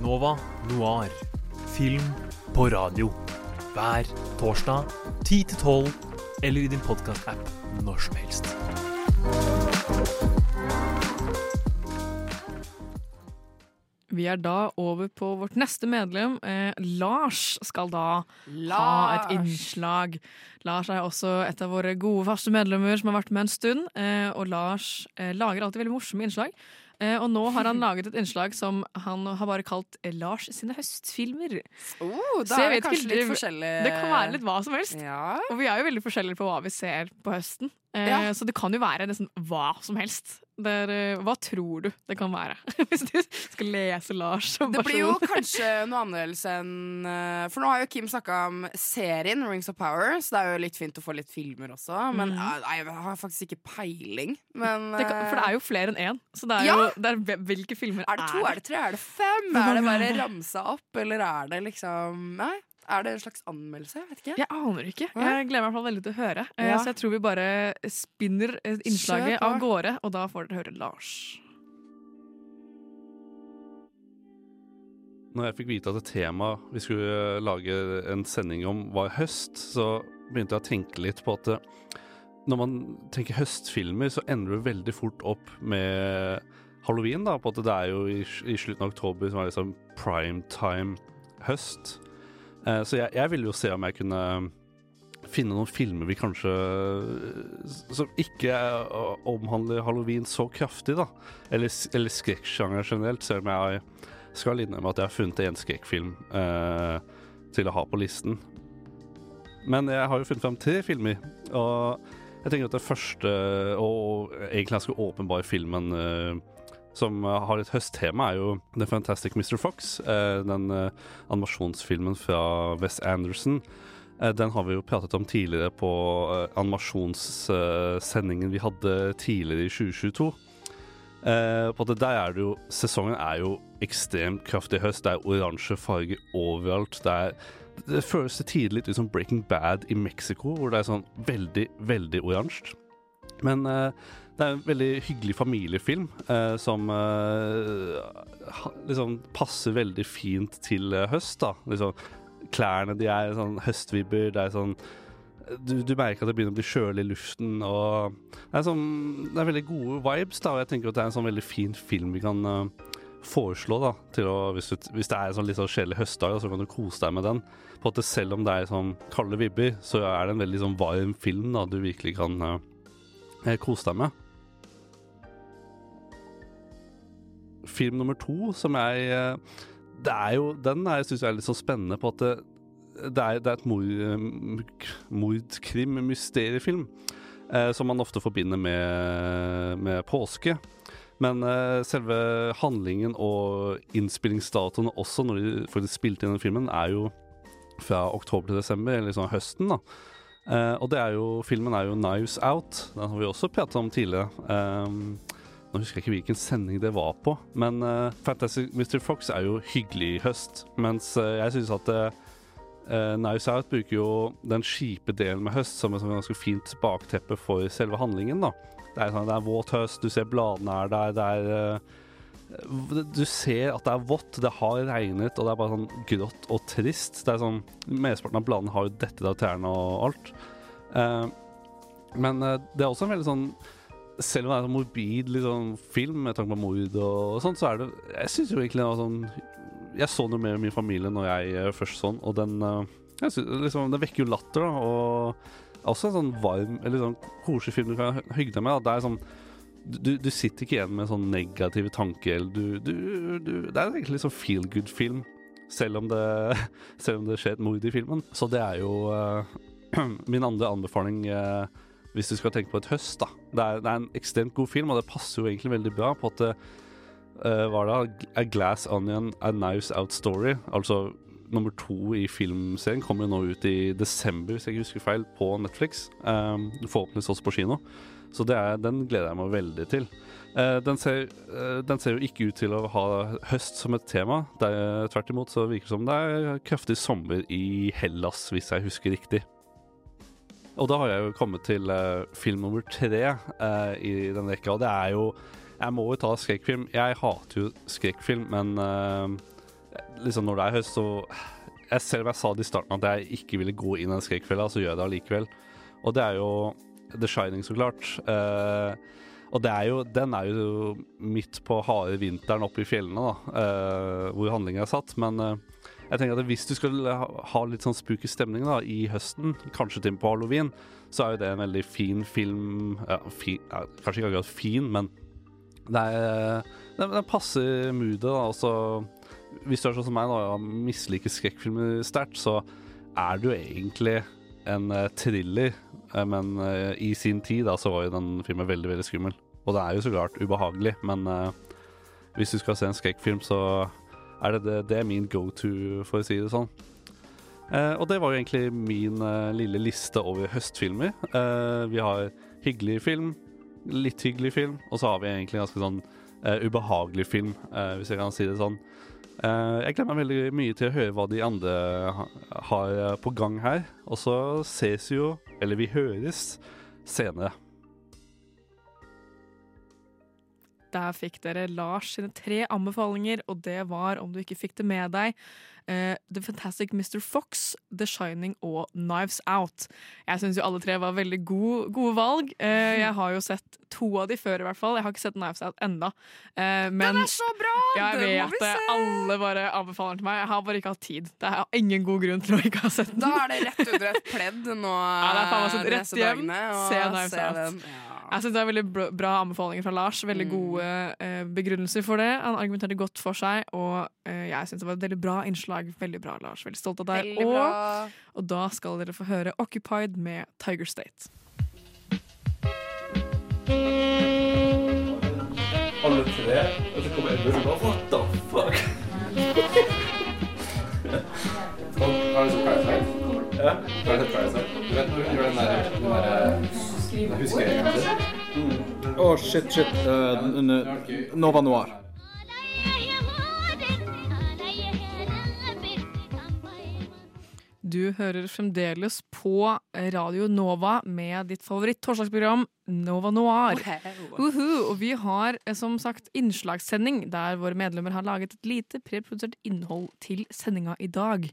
Nova Noir. Film på radio. Hver torsdag 10 til 12, eller i din podkast-app når som helst. Vi er da over på vårt neste medlem. Eh, Lars skal da ha et innslag. Lars er også et av våre gode faste medlemmer som har vært med en stund. Eh, og Lars eh, lager alltid veldig morsomme innslag. Eh, og nå har han laget et innslag som han har bare kalt Lars sine høstfilmer. Oh, da er det kanskje litt forskjellig Det kan være litt hva som helst. Ja. Og vi er jo veldig forskjellige på hva vi ser på høsten. Eh, Ja. Så det kan jo være nesten hva som helst. Det er, eh, hva tror du det kan være? Hvis du skal lese Lars som Det blir jo kanskje noe annerledes enn eh, For nå har jo Kim snakka om serien Rings of Power, så det er jo litt fint å få litt filmer også. Men Mm. jeg har faktisk ikke peiling. Men, det kan, for det er jo flere enn én. Så det er Ja! jo det er, hvilke filmer Er det to, er det tre, er det fem? Er det bare er ramsa opp, eller er det liksom Nei, er det en slags anmeldelse? Jeg vet ikke. Jeg aner ikke. Jeg gleder meg i hvert fall veldig til å høre. Eh, Ja. Så jeg tror vi bare spinner eh, innslaget av gårde, og da får dere høre Lars. Når jeg fikk vite at det temaet vi skulle lage en sending om, var høst, så begynte jeg å tenke litt på at når man tenker høstfilmer, så ender du veldig fort opp med halloween. da, på at Det er jo i, i slutten av oktober som er liksom prime time høst. Eh, så jeg, jeg ville jo se om jeg kunne finne noen filmer vi kanskje Som ikke eh, omhandler halloween så kraftig, da. Eller, eller skrekksjanger generelt, selv om jeg skal innrømme at jeg har funnet en skrekkfilm eh, til å ha på listen. Men jeg har jo funnet frem tre filmer, og jeg tenker at det første, og egentlig ganske åpenbare filmen eh, som har et høsttema, er jo The Fantastic Mr. Fox. eh, den eh, animasjonsfilmen fra Wes Anderson. Eh, den har vi jo pratet om tidligere på eh, animasjonssendingen vi hadde tidligere i 2022. Eh, på det der er det jo Sesongen er jo ekstremt kraftig høst. Det er oransje farger overalt. Det, er, det føles tidlig litt som Breaking Bad i Mexico, hvor det er sånn veldig, veldig oransje. Men eh, det er en veldig hyggelig familiefilm eh, som eh, liksom passer veldig fint til eh, høst, da. Liksom, klærne de er sånn høstvibber. Det er sånn du, du merker at det begynner å bli kjølig i luften. Og det, er sånn, det er veldig gode vibes. da Og jeg tenker at det er en sånn veldig fin film vi kan uh, foreslå. da til å, hvis, du, hvis det er en sånn litt sånn kjedelig høstdag, så kan du kose deg med den. På at det, Selv om det er sånn kalde vibber, så er det en veldig sånn varm film da du virkelig kan eh, kose deg med. Film nummer to, som jeg eh, Det er jo Den jeg syns er litt så spennende på at det, det er, det er et mord, mordkrim-mysteriefilm eh, som man ofte forbinder med, med påske. Men eh, selve handlingen og innspillingsdatoene også når de faktisk spilte inn den filmen, er jo fra oktober til desember, eller sånn høsten, da. Eh, og det er jo, filmen er jo 'Knives Out'. Den har vi også pratet om tidligere. Um, nå husker jeg ikke hvilken sending det var på, men uh, Fantastic Mr. Fox er jo hyggelig i høst. Mens uh, jeg syns at uh, Knives Out bruker jo den kjipe delen med høst som et ganske fint bakteppe for selve handlingen. da. Det er, sånn, det er våt høst, du ser bladene er der, det er Du ser at det er vått, det har regnet, og det er bare sånn grått og trist. Det er sånn, Mesteparten av bladene har jo dettet av trærne og alt. Eh, men eh, det er også en veldig sånn Selv om det er en morbid liksom, film med tanke på mord og sånt, så er det Jeg syns jo egentlig det var sånn Jeg så noe mer med min familie når jeg eh, først sånn, og den eh, synes, liksom, Det vekker jo latter, da, og også en sånn varm Eller sånn koselig film du kan hygge deg med. Da. Det er sånn du, du sitter ikke igjen med sånn negative tanker. Du, du, det er egentlig sånn feel good-film, selv, selv om det skjer et mord i filmen. Så det er jo uh, min andre anbefaling uh, hvis du skal tenke på et høst. da. Det er, det er en ekstremt god film, og det passer jo egentlig veldig bra på at eh, var det A Glass Onion, A Knives Out Story. Altså nummer to i filmserien kommer jo nå ut i desember, hvis jeg ikke husker feil, på Netflix. Um, forhåpentligvis også på kino. Så er, den gleder jeg meg veldig til. Eh, den, ser, eh, den ser jo ikke ut til å ha høst som et tema. Er, tvert imot så virker det som det er kraftig sommer i Hellas, hvis jeg husker riktig. Og da har jeg jo kommet til eh, film nummer tre eh, i den rekka, og det er jo Jeg må jo ta skrekkfilm. Jeg hater jo skrekkfilm, men eh, liksom når det er høst, så jeg, Selv om jeg sa det i starten at jeg ikke ville gå inn i den skrekkfella, så gjør jeg det allikevel. Og det er jo The Shining, så klart. Eh, og er jo, den er jo midt på harde vinteren oppe i fjellene, da, eh, hvor handlingen er satt. Men eh, jeg tenker at hvis du skal ha, litt sånn spooky stemning da, i høsten, kanskje til på halloween, så er jo det en veldig fin film. Ja, fin, ja, kanskje ikke akkurat fin, men er, den, passer moodet. og hvis du er sånn som meg og misliker skrekkfilmer sterkt, så er det jo egentlig en thriller. Eh, men eh, i sin tid da, så var jo den filmen veldig veldig skummel. Og det er jo så klart ubehagelig, men eh, hvis du skal se en skrekkfilm, så er det det, det er min go to, for å si det sånn. Eh, og det var jo egentlig min eh, lille liste over høstfilmer. Eh, vi har hyggelig film, litt hyggelig film, og så har vi egentlig ganske sånn eh, ubehagelig film, hvis jeg kan si det sånn. Jeg gleder meg veldig mye til å høre hva de andre ha, har på gang her. Og så ses jo, eller vi høres, senere. Der fikk dere Lars sine tre anbefalinger, og det var, om du ikke fikk det med deg, eh, The Fantastic Mr. Fox, The Shining og Knives Out. Jeg syns jo alle tre var veldig gode, gode valg. Uh, jeg har jo sett to av de før, i hvert fall. Jeg har ikke sett Knives Out enda. Uh, men Den er så bra! jeg vet det. Alle bare anbefaler den til meg. Jeg har bare ikke hatt tid. Det er ingen god grunn til å ikke ha sett den. Da er det rett under et pledd nå Ja, det er faen meg sånn rett hjem, se Knives se Out. den. Jeg synes det er veldig bra- anbefalinger fra Lars. Veldig Mm. gode eh, begrunnelser for det. Han argumenterte godt for seg, og eh, jeg syns det var et veldig bra innslag. Veldig bra, Lars. Veldig stolt av deg. Og, og da skal dere få høre Occupied med Tiger State. Alle tre, og så kommer Elvis og bare What the fuck? Har du sett Parasite? Ja. Har du sett Parasite? Du vet når hun gjør den der, den der den huskeregelen sin? Å, shit, shit. Uh, Nova Noir. Du hører fremdeles på Radio Nova med ditt favoritt-torsdagsprogram Nova Noir. Uhu, og vi har eh, som sagt innslagssending der våre medlemmer har laget et lite preprodusert innhold til sendinga i dag.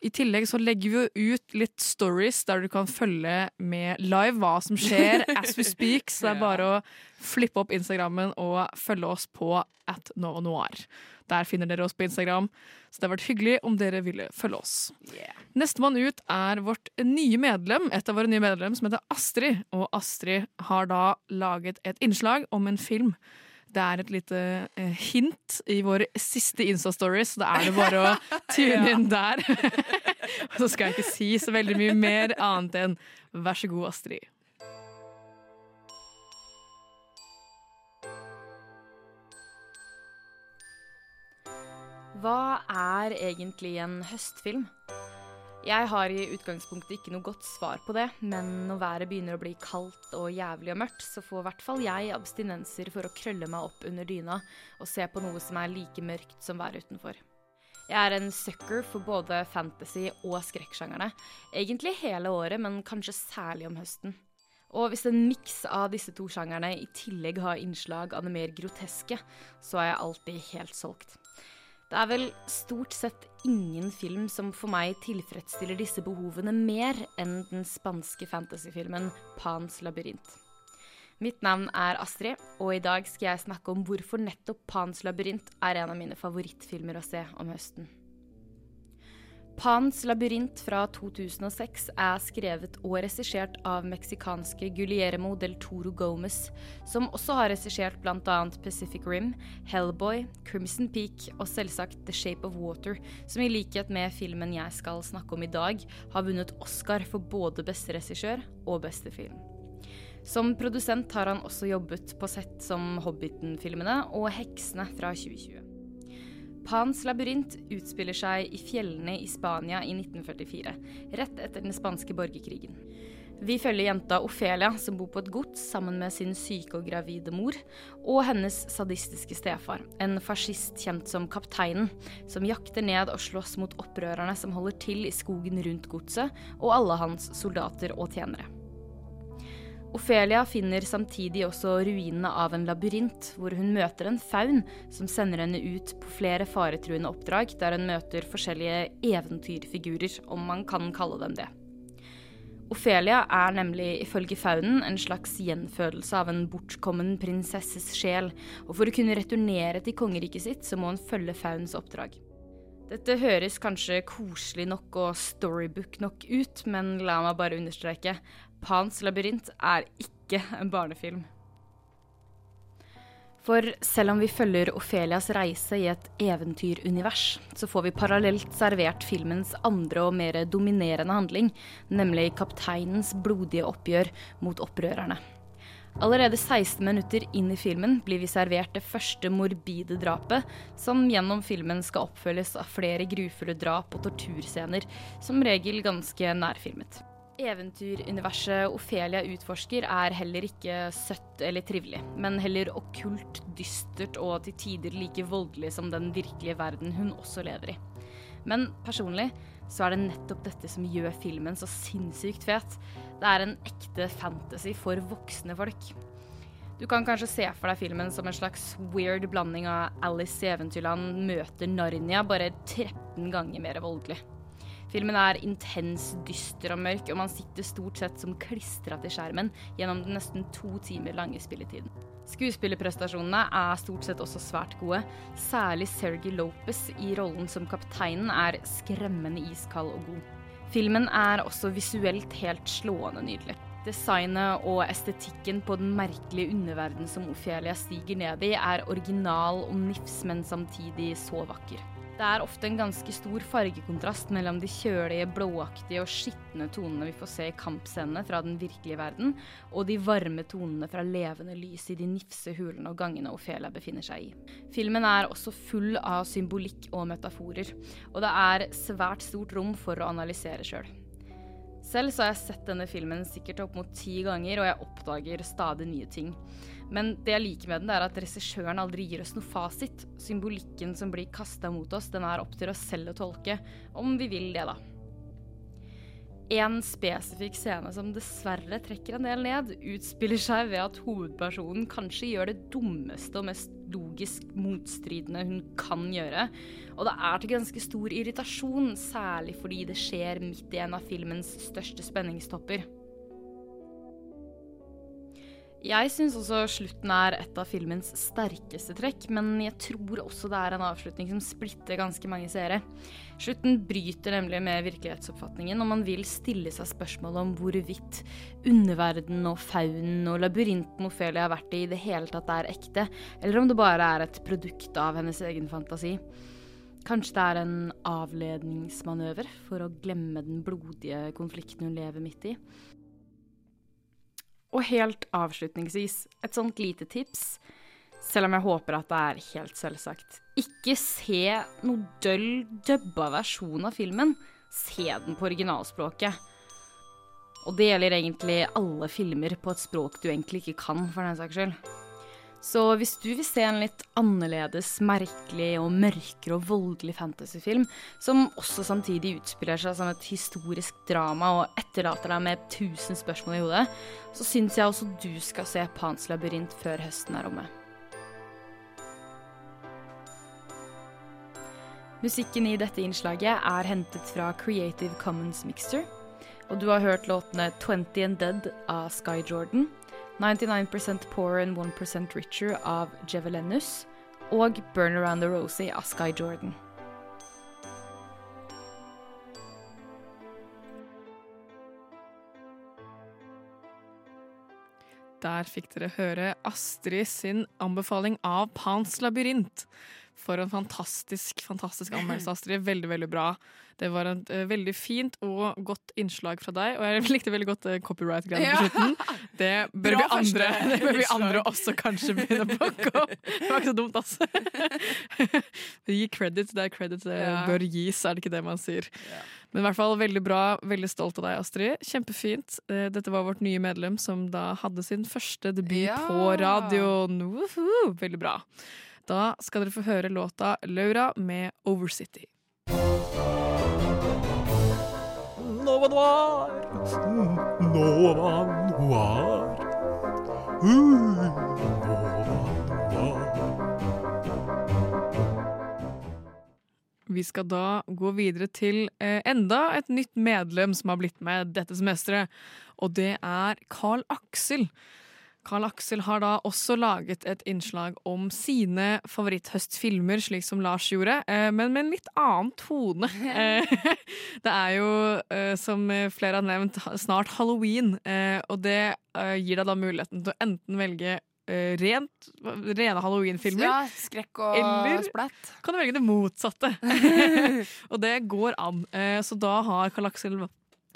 I tillegg så legger vi jo ut litt stories der du kan følge med live hva som skjer as we speak. Så det er bare å flippe opp Instagrammen og følge oss på at Nova Noir. Der finner dere oss på Instagram, så det har vært hyggelig om dere ville følge oss. Nestemann ut er vårt nye medlem, et av våre nye medlem, som heter Astrid. Og Astrid har da laget et innslag om en film. Det er et lite eh, hint i vår siste Insta-story, så da er det bare å tune inn der. Og så skal jeg ikke si så veldig mye mer annet enn vær så god, Astrid. Hva er egentlig en høstfilm? Jeg har i utgangspunktet ikke noe godt svar på det, men når været begynner å bli kaldt og jævlig og mørkt, så får i hvert fall jeg abstinenser for å krølle meg opp under dyna og se på noe som er like mørkt som været utenfor. Jeg er en sucker for både fantasy og skrekksjangerne. Egentlig hele året, men kanskje særlig om høsten. Og hvis en miks av disse to sjangerne i tillegg har innslag av det mer groteske, så er jeg alltid helt solgt. Det er vel stort sett ingen film som for meg tilfredsstiller disse behovene mer enn den spanske fantasyfilmen Pans labyrint. Mitt navn er Astrid, og i dag skal jeg snakke om hvorfor nettopp Pans labyrint er en av mine favorittfilmer å se om høsten. Pans labyrint fra 2006 er skrevet og regissert av meksikanske Guillermo del Toro Gomez, som også har regissert bl.a. Pacific Rim, Hellboy, Crimson Peak og selvsagt The Shape of Water, som i likhet med filmen jeg skal snakke om i dag, har vunnet Oscar for både beste regissør og beste film. Som produsent har han også jobbet på sett som Hobbiten-filmene og Heksene fra 2020. Pans labyrint utspiller seg i fjellene i Spania i 1944, rett etter den spanske borgerkrigen. Vi følger jenta Ofelia, som bor på et gods sammen med sin syke og gravide mor, og hennes sadistiske stefar, en fascist kjent som Kapteinen, som jakter ned og slåss mot opprørerne som holder til i skogen rundt godset, og alle hans soldater og tjenere. Ofelia finner samtidig også ruinene av en labyrint, hvor hun møter en faun som sender henne ut på flere faretruende oppdrag, der hun møter forskjellige eventyrfigurer, om man kan kalle dem det. Ofelia er nemlig ifølge faunen en slags gjenfødelse av en bortkommen prinsesses sjel, og for å kunne returnere til kongeriket sitt, så må hun følge faunens oppdrag. Dette høres kanskje koselig nok og storybook nok ut, men la meg bare understreke Pans labyrint er ikke en barnefilm. For selv om vi følger Ofelias reise i et eventyrunivers, så får vi parallelt servert filmens andre og mer dominerende handling, nemlig kapteinens blodige oppgjør mot opprørerne. Allerede 16 minutter inn i filmen blir vi servert det første morbide drapet, som gjennom filmen skal oppfølges av flere grufulle drap og torturscener, som regel ganske nærfilmet. Eventyruniverset Ofelia utforsker er heller ikke søtt eller trivelig, men heller okkult, dystert og til tider like voldelig som den virkelige verden hun også lever i. Men personlig så er det nettopp dette som gjør filmen så sinnssykt fet. Det er en ekte fantasy for voksne folk. Du kan kanskje se for deg filmen som en slags weird blanding av Alice i Eventyrland møter Narnia, bare 13 ganger mer voldelig. Filmen er intens, dyster og mørk, og man sitter stort sett som klistra til skjermen gjennom den nesten to timer lange spilletiden. Skuespillerprestasjonene er stort sett også svært gode. Særlig Sergi Lopez i rollen som kapteinen er skremmende iskald og god. Filmen er også visuelt helt slående nydelig. Designet og estetikken på den merkelige underverdenen som Ophelia stiger ned i, er original og nifs, men samtidig så vakker. Det er ofte en ganske stor fargekontrast mellom de kjølige, blåaktige og skitne tonene vi får se i kampscenene fra den virkelige verden, og de varme tonene fra levende lys i de nifse hulene og gangene Ophelia befinner seg i. Filmen er også full av symbolikk og metaforer, og det er svært stort rom for å analysere sjøl. Selv så har jeg sett denne filmen sikkert opp mot ti ganger, og jeg oppdager stadig nye ting. Men det jeg liker med den, er at regissøren aldri gir oss noe fasit. Symbolikken som blir kasta mot oss, den er opp til oss selv å tolke, om vi vil det, da. En spesifikk scene som dessverre trekker en del ned, utspiller seg ved at hovedpersonen kanskje gjør det dummeste og mest logisk motstridende hun kan gjøre. Og det er til ganske stor irritasjon, særlig fordi det skjer midt i en av filmens største spenningstopper. Jeg syns også slutten er et av filmens sterkeste trekk, men jeg tror også det er en avslutning som splitter ganske mange seere. Slutten bryter nemlig med virkelighetsoppfatningen, og man vil stille seg spørsmål om hvorvidt underverdenen og faunen og labyrinten Ophelia har vært i, i det hele tatt er ekte, eller om det bare er et produkt av hennes egen fantasi. Kanskje det er en avledningsmanøver for å glemme den blodige konflikten hun lever midt i. Og helt avslutningsvis, et sånt lite tips, selv om jeg håper at det er helt selvsagt. Ikke se noe døll dubba versjon av filmen. Se den på originalspråket. Og det gjelder egentlig alle filmer på et språk du egentlig ikke kan, for den saks skyld. Så hvis du vil se en litt annerledes, merkelig og mørkere og voldelig fantasyfilm, som også samtidig utspiller seg som et historisk drama og etterlater deg med tusen spørsmål i hodet, så syns jeg også du skal se Pans labyrint før høsten er omme. Musikken i dette innslaget er hentet fra Creative Commons Mixer, og du har hørt låtene 20 and Dead av Sky Jordan, 99% Poor and 1% Richer av Jevelenus og Burn Around the Rosie av Sky Jordan. Der fikk dere høre Astrid sin anbefaling av Pans labyrint. For en fantastisk fantastisk anmeldelse, Astrid. Veldig, veldig bra. Det var et uh, veldig fint og godt innslag fra deg, og jeg likte veldig godt uh, copyright-greiene på slutten. Det bør, vi andre, det bør vi andre også kanskje begynne å plukke opp. Det var ikke så dumt, altså. Gi credit der credit uh, Ja. bør gis, er det ikke det man sier. Men i hvert fall veldig bra. Veldig stolt av deg, Astrid. Kjempefint. Uh, Dette var vårt nye medlem som da hadde sin første debut Ja. på radioen. Woohoo! Veldig bra. Da skal dere få høre låta Laura med Overcity. Nova Noir. Nova Noir. Vi skal da gå videre til eh, enda et nytt medlem som har blitt med dette semesteret, og det er Carl Aksel. Carl Aksel har da også laget et innslag om sine favoritthøstfilmer, slik som Lars gjorde, eh, men med en litt annen tone. Eh, det er jo, eh, som flere har nevnt, snart halloween, og det gir deg da muligheten til å enten velge rent, rene halloween-filmer, Ja, skrekk og eller splatt. kan du velge det motsatte. og det går an. Så da har Karl Aksel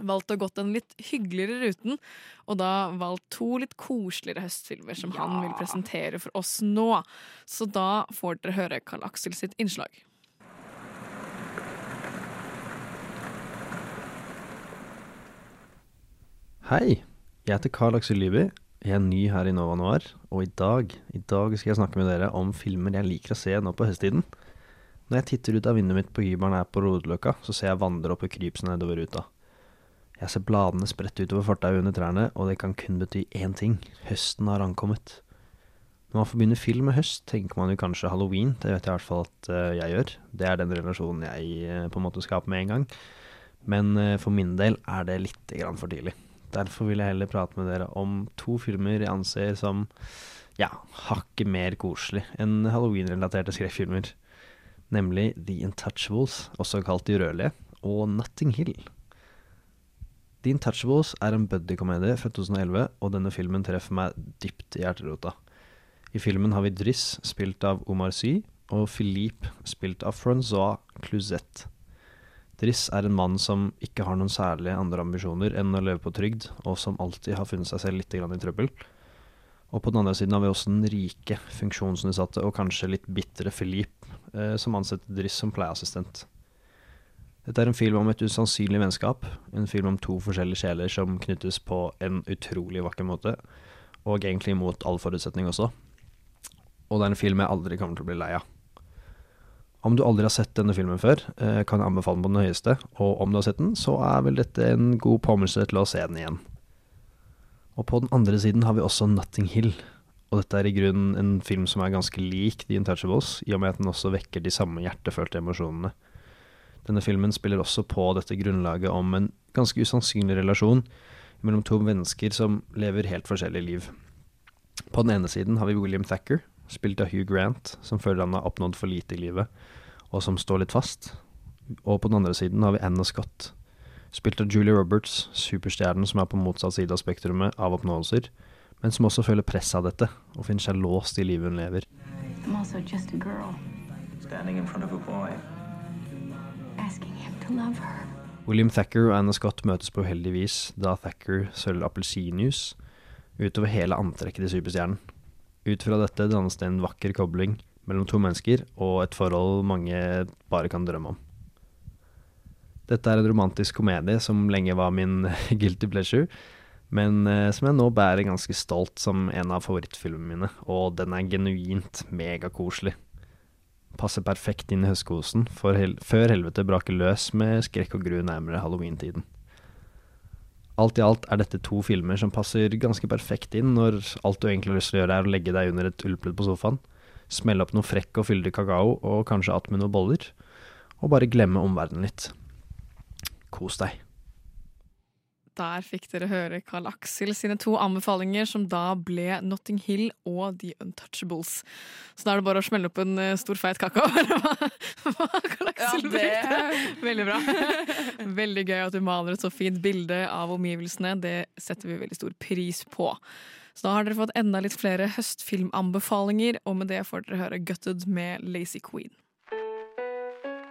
valgt å gått den litt hyggeligere ruten, og da valgt to litt koseligere høstfilmer som han vil presentere for oss nå. Så da får dere høre Karl Aksel sitt innslag. Hei, jeg heter Karl Aksel Lyby. Jeg er ny her i Nova Noir, og i dag, i dag skal jeg snakke med dere om filmer jeg liker å se nå på høsttiden. Når jeg titter ut av vinduet mitt på hybelen her på Rodeløkka, så ser jeg vandre opp i krypsen nedover ruta. Jeg ser bladene sprette utover fortauet under trærne, og det kan kun bety én ting. Høsten har ankommet. Når man forbinder film med høst, tenker man jo kanskje halloween. Det vet jeg i hvert fall at eh, jeg gjør. Det er den relasjonen jeg eh, på en måte skaper med en gang. Men eh, for min del er det litt for tidlig. Derfor vil jeg heller prate med dere om to filmer jeg anser som ja, hakket mer koselig enn halloween-relaterte skrekkfilmer. Nemlig The Intouchables, også kalt De rødlige, og Nutting Hill. The Intouchables er en buddy-komedie fra 2011, og denne filmen treffer meg dypt i hjerterota. I filmen har vi Driss, spilt av Omar Sy, og Philippe, spilt av Francois Cluzette. Driss er en mann som ikke har noen særlige andre ambisjoner enn å leve på trygd, og som alltid har funnet seg selv litt i trøbbel. Og på den andre siden har vi også den rike, funksjonsnedsatte og kanskje litt bitre Philippe, eh, som ansetter Driss som pleieassistent. Dette er en film om et usannsynlig vennskap, en film om to forskjellige sjeler som knyttes på en utrolig vakker måte, og egentlig mot all forutsetning også. Og det er en film jeg aldri kommer til å bli lei av. Om du aldri har sett denne filmen før, eh, kan jeg anbefale den på det høyeste, og om du har sett den, så er vel dette en god påminnelse til å se den igjen. Og på den andre siden har vi også Nutting Hill, og dette er i grunnen en film som er ganske lik The Untouchables, i og med at den også vekker de samme hjertefølte emosjonene. Denne filmen spiller også på dette grunnlaget om en ganske usannsynlig relasjon mellom to mennesker som lever helt forskjellige liv. På den ene siden har vi William Thacker, spilt av Hugh Grant, som føler han har oppnådd for lite i livet, og som står litt fast. Og på den andre siden har vi Anna Scott, spilt av Julie Roberts, superstjernen som er på motsatt side av spektrumet av oppnåelser, men som også føler press av dette, og finner seg låst i livet hun lever. I'm also just a girl Standing in front of a boy. William Thacker og Anna Scott møtes på uheldig vis da Thacker sølger appelsinjuice utover hele antrekket til superstjernen. Ut fra dette dannes det en vakker kobling mellom to mennesker og et forhold mange bare kan drømme om. Dette er en romantisk komedie som lenge var min guilty pleasure, Men eh, som jeg nå bærer ganske stolt som en av favorittfilmene mine, og den er genuint megakoselig. Passer perfekt inn i høstkosen hel før helvete braker løs med skrekk og gru nærmere halloweentiden. Alt i alt er dette to filmer som passer ganske perfekt inn når alt du egentlig har lyst til å gjøre er å legge deg under et ullpledd på sofaen, smelle opp noe frekk og fyldig kakao og kanskje attmed noen boller, og bare glemme omverdenen litt. Kos deg. Der fikk dere høre Carl Axel sine to anbefalinger, som da ble Notting Hill og The Untouchables. Så da er det bare å smelle opp en eh, stor, feit kakao, eller hva, hva Carl Axel det- brukte. Veldig bra. Veldig gøy at du maler et så fint bilde av omgivelsene. Det setter vi veldig stor pris på. Så da har dere fått enda litt flere høstfilmanbefalinger, og med det får dere høre Gutted med Lazy Queen.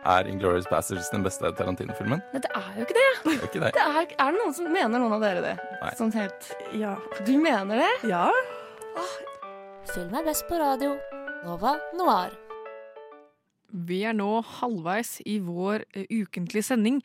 Er Inglourious Bastards den beste Tarantino-filmen? Nei, det er jo ikke det. Det er ikke det. det er, er det noen som mener noen av dere det? Nei. Sånn helt Ja. Du mener det? Ja. Film er best på radio. Nova Noir. Vi er nå halvveis i vår eh, ukentlige sending,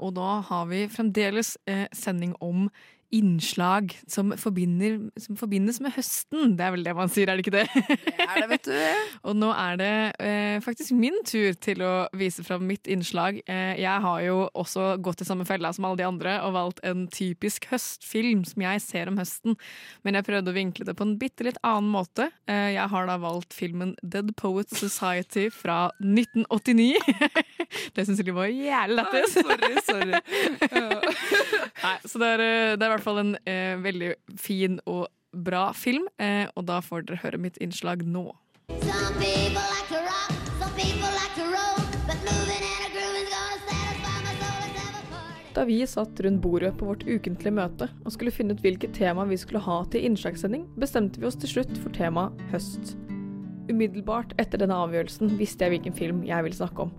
og da har vi fremdeles eh, sending om innslag som, som forbindes med høsten. Det er vel det man sier, er det ikke det? Det er det, vet du. og nå er det eh, faktisk min tur til å vise fram mitt innslag. Eh, jeg har jo også gått i samme fella som alle de andre og valgt en typisk høstfilm som jeg ser om høsten, men jeg prøvde å vinkle det på en bitte litt annen måte. Eh, jeg har da valgt filmen Dead Poets Society fra 1989. det syns jeg var jævlig lættis. Sorry, sorry. Nei, så det er, eh, det er hvert fall en eh, veldig fin og bra film, eh, og da får dere høre mitt innslag nå. Some people like to rock, some people like to roll, but moving and a groove is gonna satisfy my soul. Let's have party. Da vi satt rundt bordet på vårt ukentlige møte og skulle finne ut hvilket tema vi skulle ha til innslagssending, bestemte vi oss til slutt for tema høst. Umiddelbart etter denne avgjørelsen visste jeg hvilken film jeg ville snakke om.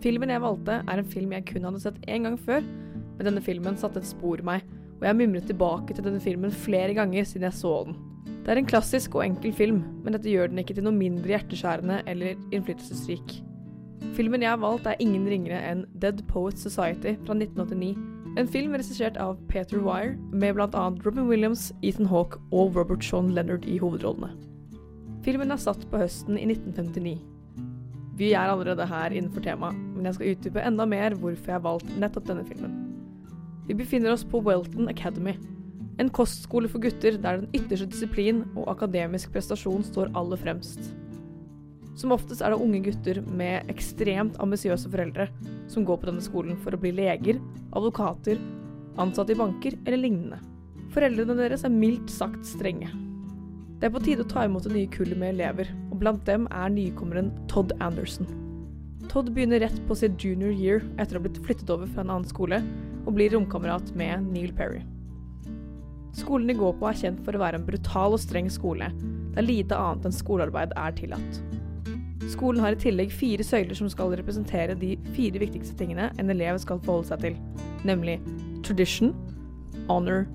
Filmen jeg valgte, er en film jeg kun hadde sett én gang før, men denne filmen satte et spor i meg, og jeg mimret tilbake til denne filmen flere ganger siden jeg så den. Det er en klassisk og enkel film, men dette gjør den ikke til noe mindre hjerteskjærende eller innflytelsesrik. Filmen jeg har valgt, er ingen ringere enn Dead Poets Society fra 1989. En film regissert av Peter Wire, med bl.a. Robin Williams, Ethan Hawke og Robert Sean Leonard i hovedrollene. Filmen er satt på høsten i 1959. Vi er allerede her innenfor temaet, men jeg skal utdype enda mer hvorfor jeg har valgt nettopp denne filmen. Vi befinner oss på Welton Academy, en kostskole for gutter der den ytterste disiplin og akademisk prestasjon står aller fremst. Som oftest er det unge gutter med ekstremt ambisiøse foreldre som går på denne skolen for å bli leger, advokater, ansatte i banker eller lignende. Foreldrene deres er mildt sagt strenge. Det er på tide å ta imot det nye kullet med elever, og blant dem er nykommeren Todd Anderson. Todd begynner rett på sitt junior year etter å ha blitt flyttet over fra en annen skole, og blir romkamerat med Neil Perry. Skolen de går på er kjent for å være en brutal og streng skole, der lite annet enn skolearbeid er tillatt. Skolen har i tillegg fire søyler som skal representere de fire viktigste tingene en elev skal forholde seg til, nemlig tradition, honor,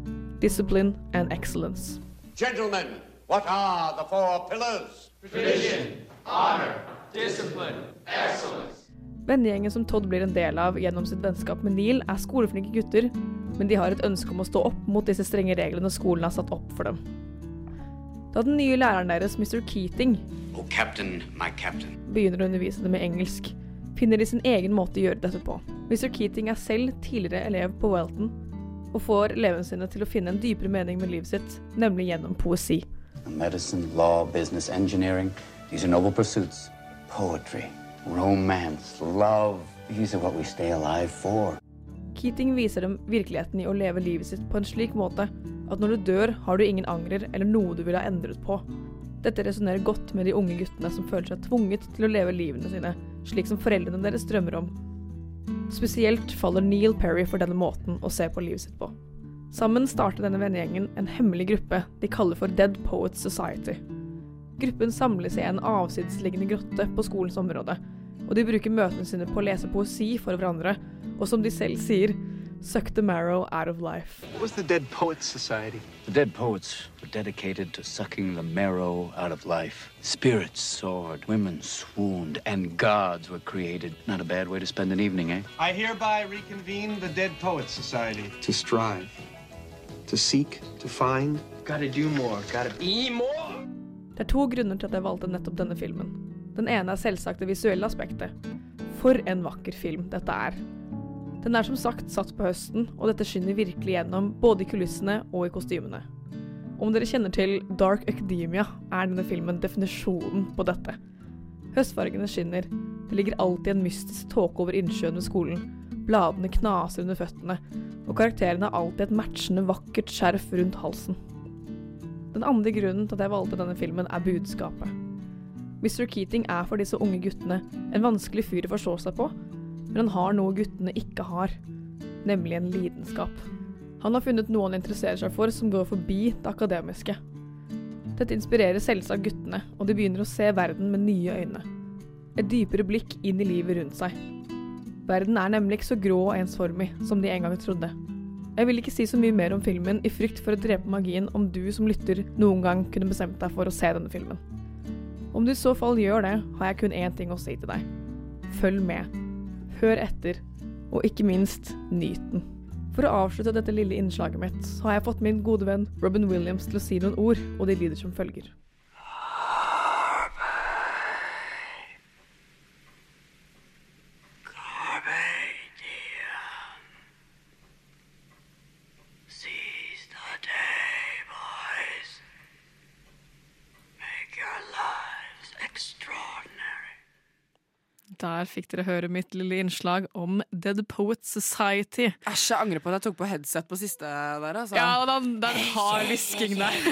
discipline and excellence. Gentlemen, what are the four pillars? Tradition, honor, discipline, excellence. Vennegjengen som Todd blir en del av gjennom sitt vennskap med Neil, er skoleflinke gutter, men de har et ønske om å stå opp mot disse strenge reglene skolen har satt opp for dem. Da den nye læreren deres, Mr. Keating, Oh, Captain, my captain. begynner å undervise dem i engelsk, finner de sin egen måte å gjøre dette på. Mr. Keating er selv tidligere elev på Welton, og får elevene sine til å finne en dypere mening med livet sitt, nemlig gjennom poesi. Medicine, law, business, engineering. These are noble pursuits. Poetry, romance, love. These are what we stay alive for. Keating viser dem virkeligheten i å leve livet sitt på en slik måte at når du dør, har du ingen angrer eller noe du ville ha endret på. Dette resonnerer godt med de unge guttene som føler seg tvunget til å leve livene sine slik som foreldrene deres drømmer om. Spesielt faller Neil Perry for denne måten å se på livet sitt på. Sammen starter denne vennegjengen en hemmelig gruppe de kaller for Dead Poets Society. Gruppen samles i en avsidesliggende grotte på skolens område, og de bruker møtene sine på å lese poesi for hverandre, og som de selv sier, suck the marrow out of life. What was the Dead Poets Society? The Dead Poets were dedicated to sucking the marrow out of life. Spirits soared, women swooned, and gods were created. Not a bad way to spend an evening, eh? I hereby reconvene the Dead Poets Society. To strive, to seek, to find. Gotta do more. Gotta be more. Det er to grunner til at jeg valgte nettopp denne filmen. Den ene er selvsagt det visuelle aspektet. For en vakker film dette er. Den er som sagt satt på høsten, og dette skinner virkelig gjennom både i kulissene og i kostymene. Om dere kjenner til Dark Academia, er denne filmen definisjonen på dette. Høstfargene skinner, det ligger alltid en mystisk tåke over innsjøen ved skolen, bladene knaser under føttene, og karakterene har alltid et matchende vakkert skjerf rundt halsen. Den andre grunnen til at jeg valgte denne filmen, er budskapet. Mr. Keating er for disse unge guttene en vanskelig fyr å forstå seg på, men han har noe guttene ikke har, nemlig en lidenskap. Han har funnet noe han interesserer seg for som går forbi det akademiske. Dette inspirerer selvsagt guttene, og de begynner å se verden med nye øyne. Et dypere blikk inn i livet rundt seg. Verden er nemlig ikke så grå og ensformig som de en gang trodde. Jeg vil ikke si så mye mer om filmen i frykt for å drepe magien om du som lytter noen gang kunne bestemt deg for å se denne filmen. Om du i så fall gjør det, har jeg kun én ting å si til deg. Følg med. Hør etter, og ikke minst, nyt den. For å avslutte dette lille innslaget mitt, har jeg fått min gode venn Robin Williams til å si noen ord, og de lyder som følger. Seize the day, boys. Make your lives extraordinary. Der fikk dere høre mitt lille innslag om Dead Poets Society. Æsj, jeg angrer på at jeg tok på headset på siste der. Altså. Ja, og er en hard hvisking der.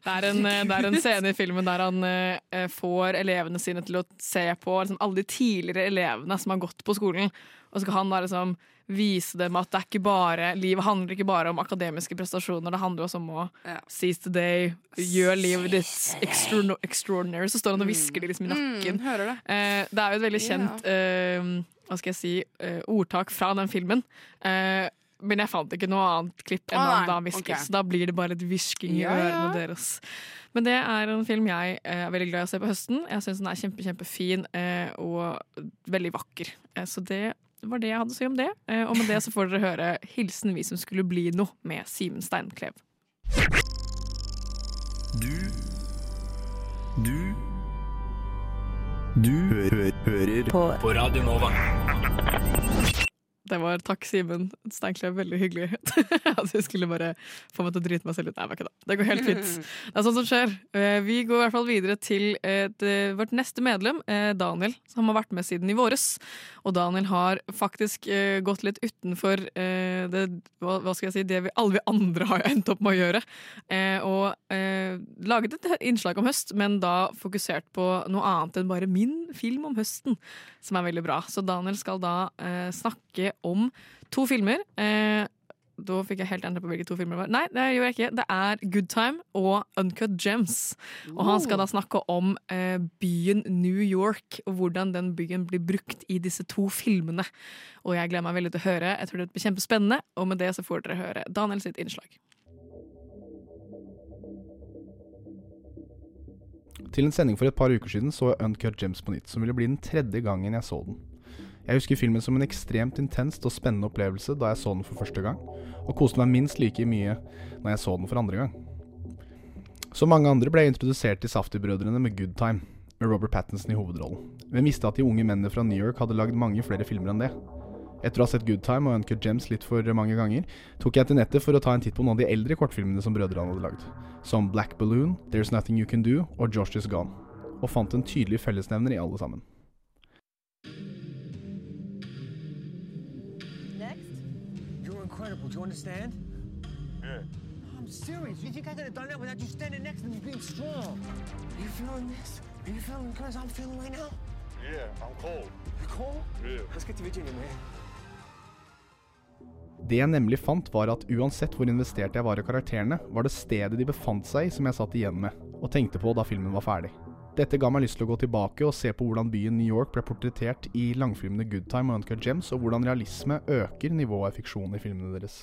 Det er, en, eh, det er en scene i filmen der han eh, får elevene sine til å se på liksom, alle de tidligere elevene som har gått på skolen. Og så skal han da liksom vise dem at det er ikke bare, livet handler ikke bare om akademiske prestasjoner. Det handler også om å seize the day, gjøre livet ditt extra, extraordinary. Så står han og hvisker det liksom i nakken. Mm, hører det. Eh, det er jo et veldig kjent eh, hva skal jeg si, eh, ordtak fra den filmen. Eh, men jeg fant ikke noe annet klipp enn Å, han da hvisker, ok. så da blir det bare et hvisking i Ja, ja. ørene deres. Men det er en film jeg eh, er veldig glad i å se på høsten. Jeg syns den er kjempe, kjempefin eh, og veldig vakker. Så det var det jeg hadde å si om det. Eh, og med det så får dere høre 'Hilsen vi som skulle bli noe' med Simen Steinklev. Du Du Du hø hører på. på Radio Nova. Det var takk, Simen Steinklev. Veldig hyggelig. At du skulle bare få meg til å drite meg selv ut. Nei, var ikke det. Det går helt fint. Det er sånt som skjer. Eh, Vi går i hvert fall videre til et, eh, vårt neste medlem, eh, Daniel, som har vært med siden i våres. Og Daniel har faktisk gått litt utenfor det, hva, skal jeg si, det vi, alle vi andre har endt opp med å gjøre. Og laget et innslag om høst, men da fokusert på noe annet enn bare min film om høsten, som er veldig bra. Så Daniel skal da snakke om to filmer. Eh, da fikk jeg helt endre på hvilke to filmer det var. Nei, det gjorde jeg ikke. Det er Good Time og Uncut Gems. Og han skal da snakke om eh, byen New York, og hvordan den byen blir brukt i disse to filmene. Og jeg gleder meg veldig til å høre. Jeg tror det blir kjempespennende, og med det så får dere høre Daniel sitt innslag. Til en sending for et par uker siden så jeg Uncut Gems på nytt, som ville bli den tredje gangen jeg så den. Jeg husker filmen som en ekstremt intenst og spennende opplevelse da jeg så den for første gang, og koste meg minst like mye når jeg så den for andre gang. Som mange andre ble jeg introdusert til Safti-brødrene med Good Time, med Robert Pattinson i hovedrollen, men visste at de unge mennene fra New York hadde lagd mange flere filmer enn det. Etter å ha sett Good Time og Uncut Gems litt for mange ganger, tok jeg til nettet for å ta en titt på noen av de eldre kortfilmene som brødrene hadde lagd, som Black Balloon, There's Nothing You Can Do og Josh Is Gone, og fant en tydelig fellesnevner i alle sammen. You're. Do you understand? Yeah. I'm serious. You think I could have done that without you standing next to me being strong? Are you feeling this? Are you feeling because I'm feeling right now? Yeah, I'm cold. You cold? Yeah. Let's get to Virginia, man. Det jeg nemlig fant, var at uansett hvor investert jeg var i karakterene, var det stedet de befant seg i som jeg satt igjen med, og tenkte på da filmen var ferdig. Dette ga meg lyst til å gå tilbake og se på hvordan byen New York ble portrettert i langfilmene Good Time og Uncut Gems, og hvordan realisme øker nivået av fiksjon i filmene deres.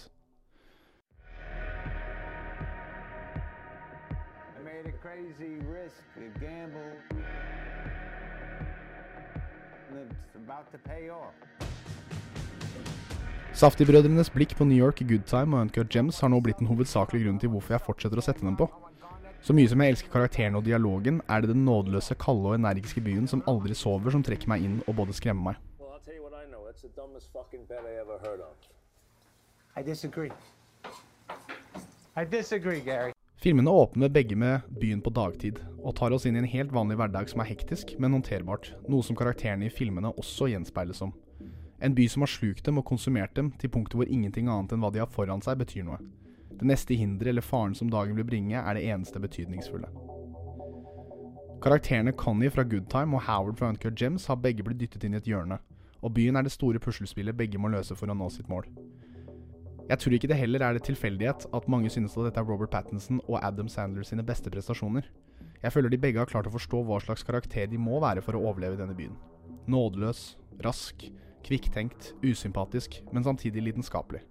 Saftig-brødrenes blikk på New York, i Good Time og Uncut Gems har nå blitt den hovedsakelige grunnen til hvorfor jeg fortsetter å sette dem på. Så mye som jeg elsker karakterene og dialogen, er det den nådeløse, kalde og energiske byen som aldri sover, som trekker meg inn og både skremmer meg. I disagree. I disagree, Gary. Filmene åpner begge med byen på dagtid, og tar oss inn i en helt vanlig hverdag som er hektisk, men håndterbart, noe som karakterene i filmene også gjenspeiles som. En by som har slukt dem og konsumert dem til punktet hvor ingenting annet enn hva de har foran seg, betyr noe. Det neste hinderet eller faren som dagen vil bringe, er det eneste betydningsfulle. Karakterene Connie fra Good Time og Howard fra Uncut Gems har begge blitt dyttet inn i et hjørne, og byen er det store puslespillet begge må løse for å nå sitt mål. Jeg tror ikke det heller er det tilfeldighet at mange synes at dette er Robert Pattinson og Adam Sandler sine beste prestasjoner. Jeg føler de begge har klart å forstå hva slags karakter de må være for å overleve i denne byen. Nådeløs, rask, kvikktenkt, usympatisk, men samtidig lidenskapelig.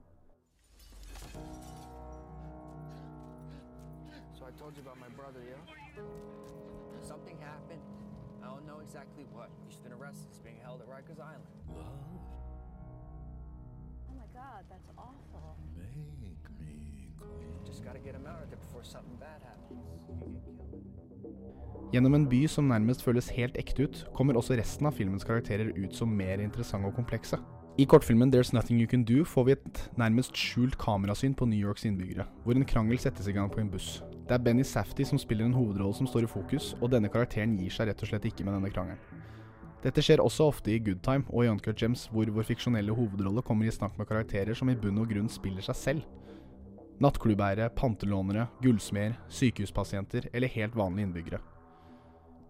Gjennom en by som nærmest føles helt ekte ut, kommer også resten av filmens karakterer ut som mer interessante og komplekse. I kortfilmen There's Nothing You Can Do får vi et nærmest skjult kamerasyn på New Yorks innbyggere, hvor en krangel settes i gang på en buss. Det er Benny Safty som spiller en hovedrolle som står i fokus, og denne karakteren gir seg rett og slett ikke med denne krangelen. Dette skjer også ofte i Good Time og i Uncut Gems, hvor vår fiksjonelle hovedrolle kommer i snakk med karakterer som i bunn og grunn spiller seg selv. Nattklubbeiere, pantelånere, gullsmeder, sykehuspasienter eller helt vanlige innbyggere.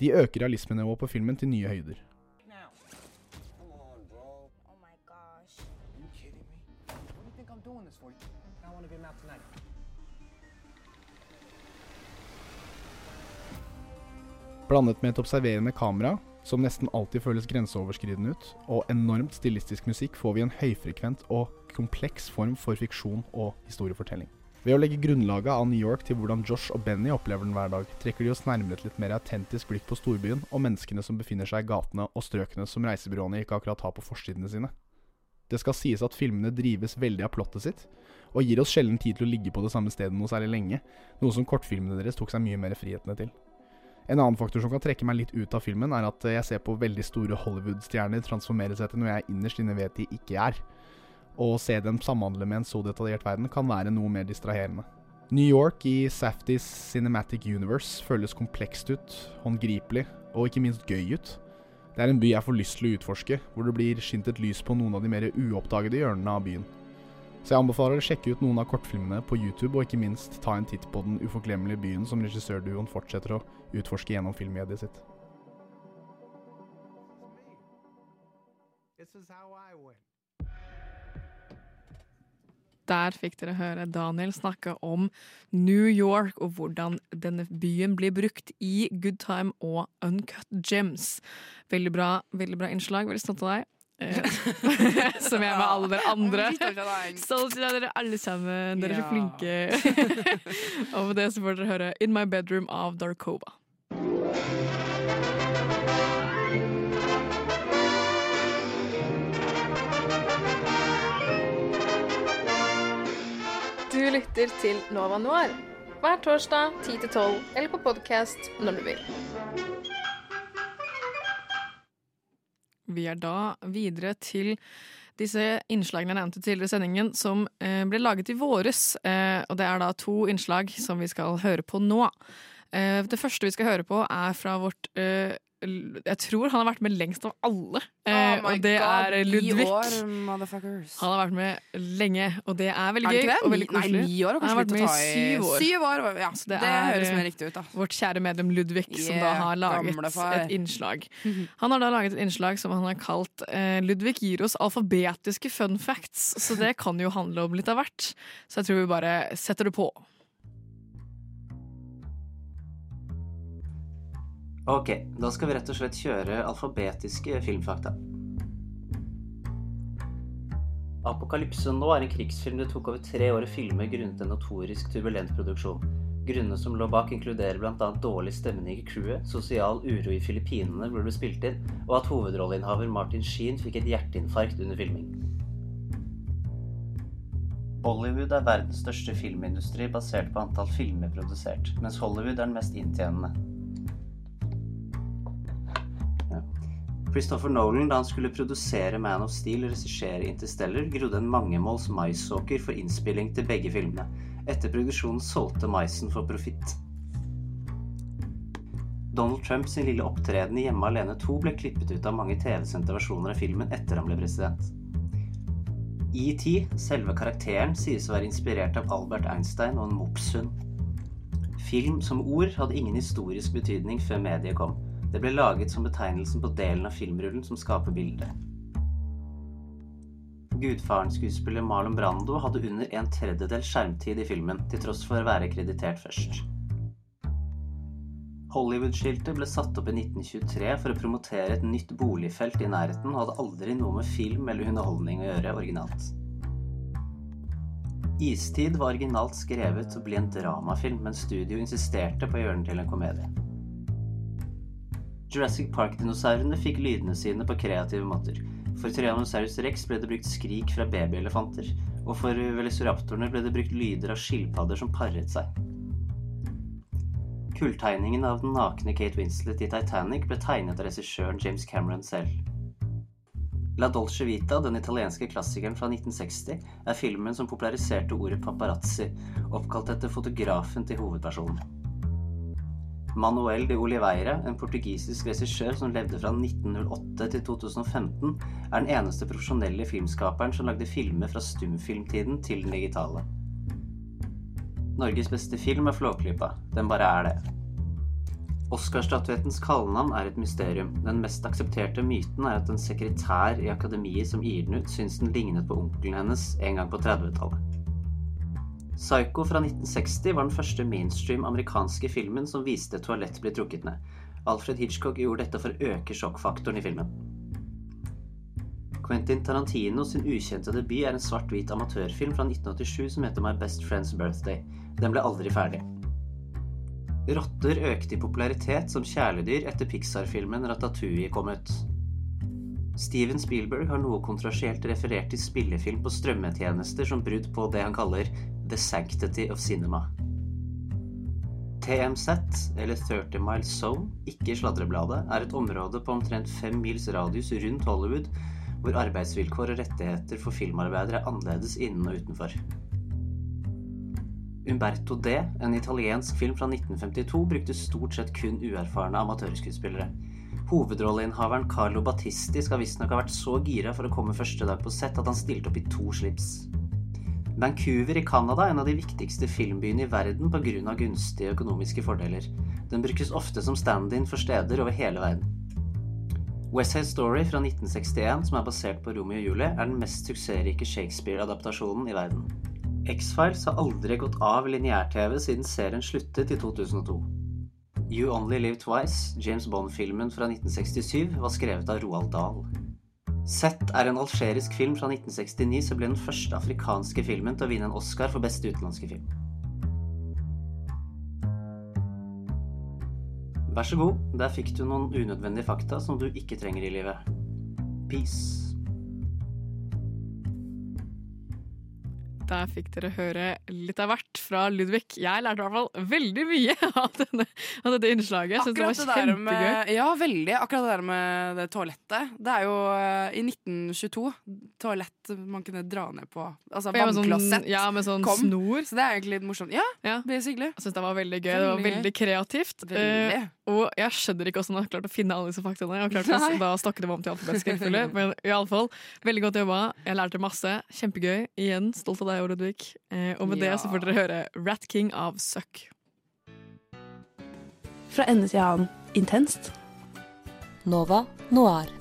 De øker realismenivået på filmen til nye høyder. Blandet med et observerende kamera, som nesten alltid føles grenseoverskridende ut, og enormt stilistisk musikk, får vi en høyfrekvent og kompleks form for fiksjon og historiefortelling. Ved å legge grunnlaget av New York til hvordan Josh og Benny opplever den hver dag, trekker de oss nærmere et litt mer autentisk blikk på storbyen og menneskene som befinner seg i gatene og strøkene som reisebyråene ikke akkurat har på forsidene sine. Det skal sies at filmene drives veldig av plottet sitt, og gir oss sjelden tid til å ligge på det samme stedet noe særlig lenge, noe som kortfilmene deres tok seg mye mer frihetene til. En annen faktor som kan trekke meg litt ut av filmen, er at jeg ser på veldig store Hollywood-stjerner transformere seg til noe jeg innerst inne vet de ikke er. Å se dem samhandle med en så detaljert verden kan være noe mer distraherende. New York i Safdies Cinematic Universe føles komplekst ut, håndgripelig og ikke minst gøy ut. Det er en by jeg får lyst til å utforske, hvor det blir skint et lys på noen av de mer uoppdagede hjørnene av byen. Så jeg anbefaler å sjekke ut noen av kortfilmene på YouTube, og ikke minst ta en titt på den uforglemmelige byen som regissørduoen fortsetter å utforske gjennom filmmediet sitt. Der fikk dere høre Daniel snakke om New York og hvordan denne byen blir brukt i Good Time og Uncut Gems. Veldig bra, veldig bra innslag. Veldig stolt av deg. Eh, Som jeg med alle dere andre. Stolt av dere alle sammen. Dere er så flinke. og med det så får dere høre In My Bedroom av Darkova. Du lytter til Nova Noir hver torsdag 10-12 eller på podkast når du vil. Vi er da videre til disse innslagene jeg nevnte tidligere i sendingen, som eh, ble laget i våres. Eh, og det er da to innslag som vi skal høre på nå. Eh, det første vi skal høre på, er fra vårt eh, Jeg tror han har vært med lengst av alle. Oh og det God, er Ludvig. år. Han har vært med lenge, og det er veldig det gøy det? og veldig Ni- nei, koselig. ni år han har vært med i syv år. Syv år, ja. Så Det er, høres mer riktig ut, da. Vårt kjære medlem Ludvig som da har laget et innslag. Han har da laget et innslag som han har kalt uh, 'Ludvig gir oss alfabetiske fun facts'. Så det kan jo handle om litt av hvert. Så jeg tror vi bare setter det på. Ok, da skal vi rett og slett kjøre alfabetiske filmfakta. Apokalypse nå er en krigsfilm det tok over tre år å filme grunnet en notorisk turbulent produksjon. Grunnene som lå bak inkluderer bl.a. dårlig stemning i crewet, sosial uro i Filippinene hvor det ble spilt inn, og at hovedrolleinnehaver Martin Sheen fikk et hjerteinfarkt under filming. Bollywood er verdens største filmindustri basert på antall filmer produsert, mens Hollywood er den mest inntjenende. Christopher Nolan, da han skulle produsere Man of Steel og regissere Interstellar, grodde en mangemåls maisåker for innspilling til begge filmene. Etter produksjonen solgte maisen for profitt. Donald Trump sin lille opptreden i Hjemme alene 2 ble klippet ut av mange TV-sendte versjoner av filmen etter han ble president. E.T., selve karakteren, sies å være inspirert av Albert Einstein og en mopshund. Film som ord hadde ingen historisk betydning før mediet kom. Det ble laget som betegnelsen på delen av filmrullen som skaper bildet. Gudfaren-skuespiller Marlon Brando hadde under en tredjedel skjermtid i filmen, til tross for å være kreditert først. Hollywood-skiltet ble satt opp i 1923 for å promotere et nytt boligfelt i nærheten og hadde aldri noe med film eller underholdning å gjøre originalt. Istid var originalt skrevet til å bli en dramafilm, men studio insisterte på å gjøre den til en komedie. Jurassic Park-dinosaurene fikk lydene sine på kreative måter. For Tyrannosaurus rex ble det brukt skrik fra babyelefanter, og for velociraptorene ble det brukt lyder av skilpadder som paret seg. Kulltegningen av den nakne Kate Winslet i Titanic ble tegnet av regissøren James Cameron selv. La Dolce Vita, den italienske klassikeren fra 1960, er filmen som populariserte ordet paparazzi, oppkalt etter fotografen til hovedpersonen. Manuel de Oliveira, en portugisisk regissør som levde fra 1908 til 2015, er den eneste profesjonelle filmskaperen som lagde filmer fra stumfilmtiden til den digitale. Norges beste film er Flåklypa. Den bare er det. Oscarstatuettens kallenavn er et mysterium. Den mest aksepterte myten er at en sekretær i akademiet som gir den ut, syns den lignet på onkelen hennes en gang på 30-tallet. Psycho fra 1960 var den første mainstream amerikanske filmen som viste et toalett bli trukket ned. Alfred Hitchcock gjorde dette for å øke sjokkfaktoren i filmen. Quentin Tarantino sin ukjente debut er en svart-hvit amatørfilm fra 1987 som heter My Best Friend's Birthday. Den ble aldri ferdig. Rotter økte i popularitet som kjæledyr etter Pixar-filmen Ratatouille kom ut. Steven Spielberg har noe kontroversielt referert til spillefilm på strømmetjenester som brudd på det han kaller The Sanctity of Cinema. TMZ, eller 30 Mile Zone, ikke Sladrebladet, er et område på omtrent fem mils radius rundt Hollywood hvor arbeidsvilkår og rettigheter for filmarbeidere er annerledes innen og utenfor. Umberto D, en italiensk film fra 1952, brukte stort sett kun uerfarne amatørskuespillere. Hovedrolleinnehaveren Carlo Battisti skal visstnok ha vært så gira for å komme første dag på sett at han stilte opp i to slips. Vancouver i Canada er en av de viktigste filmbyene i verden pga. gunstige økonomiske fordeler. Den brukes ofte som stand-in for steder over hele verden. West Side Story fra 1961, som er basert på Romeo og Julie, er den mest suksessrike Shakespeare-adaptasjonen i verden. X-Files har aldri gått av lineær-TV siden serien sluttet i 2002. You Only Live Twice, James Bond-filmen fra 1967, var skrevet av Roald Dahl. Sett er en algerisk film fra 1969 som ble den første afrikanske filmen til å vinne en Oscar for beste utenlandske film. Vær så god, der fikk du noen unødvendige fakta som du ikke trenger i livet. Peace. Der fikk dere høre litt av hvert fra Ludvig. Jeg lærte i hvert fall veldig mye av, denne, av dette innslaget. Jeg synes det Akkurat var det der med Ja, veldig. Akkurat det der med det toalettet. Det er jo eh, i 1922 toalett man kunne dra ned på. Altså Ja, med sånn- ja, med sånn kom. snor. Så det er egentlig litt morsomt. Ja, basically. Jeg syns det var veldig gøy. Det var Veldig kreativt. Veldig. Uh, og jeg skjønner ikke hvordan han har klart å finne alle disse faktaene. Jeg har klart å Nei. da stokke dem om til alfabetisk rekkefølge. Men i alle fall, veldig godt jobba. Jeg lærte masse. Kjempegøy. Igjen stolt av deg, Ludvig. Uh, og med det så får dere høre Rat King av Suck. Fra ende til annen intenst. Nova Noir.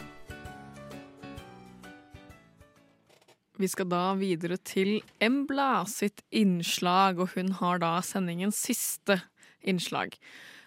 Vi skal da videre til Embla sitt innslag, og hun har da sendingens siste innslag.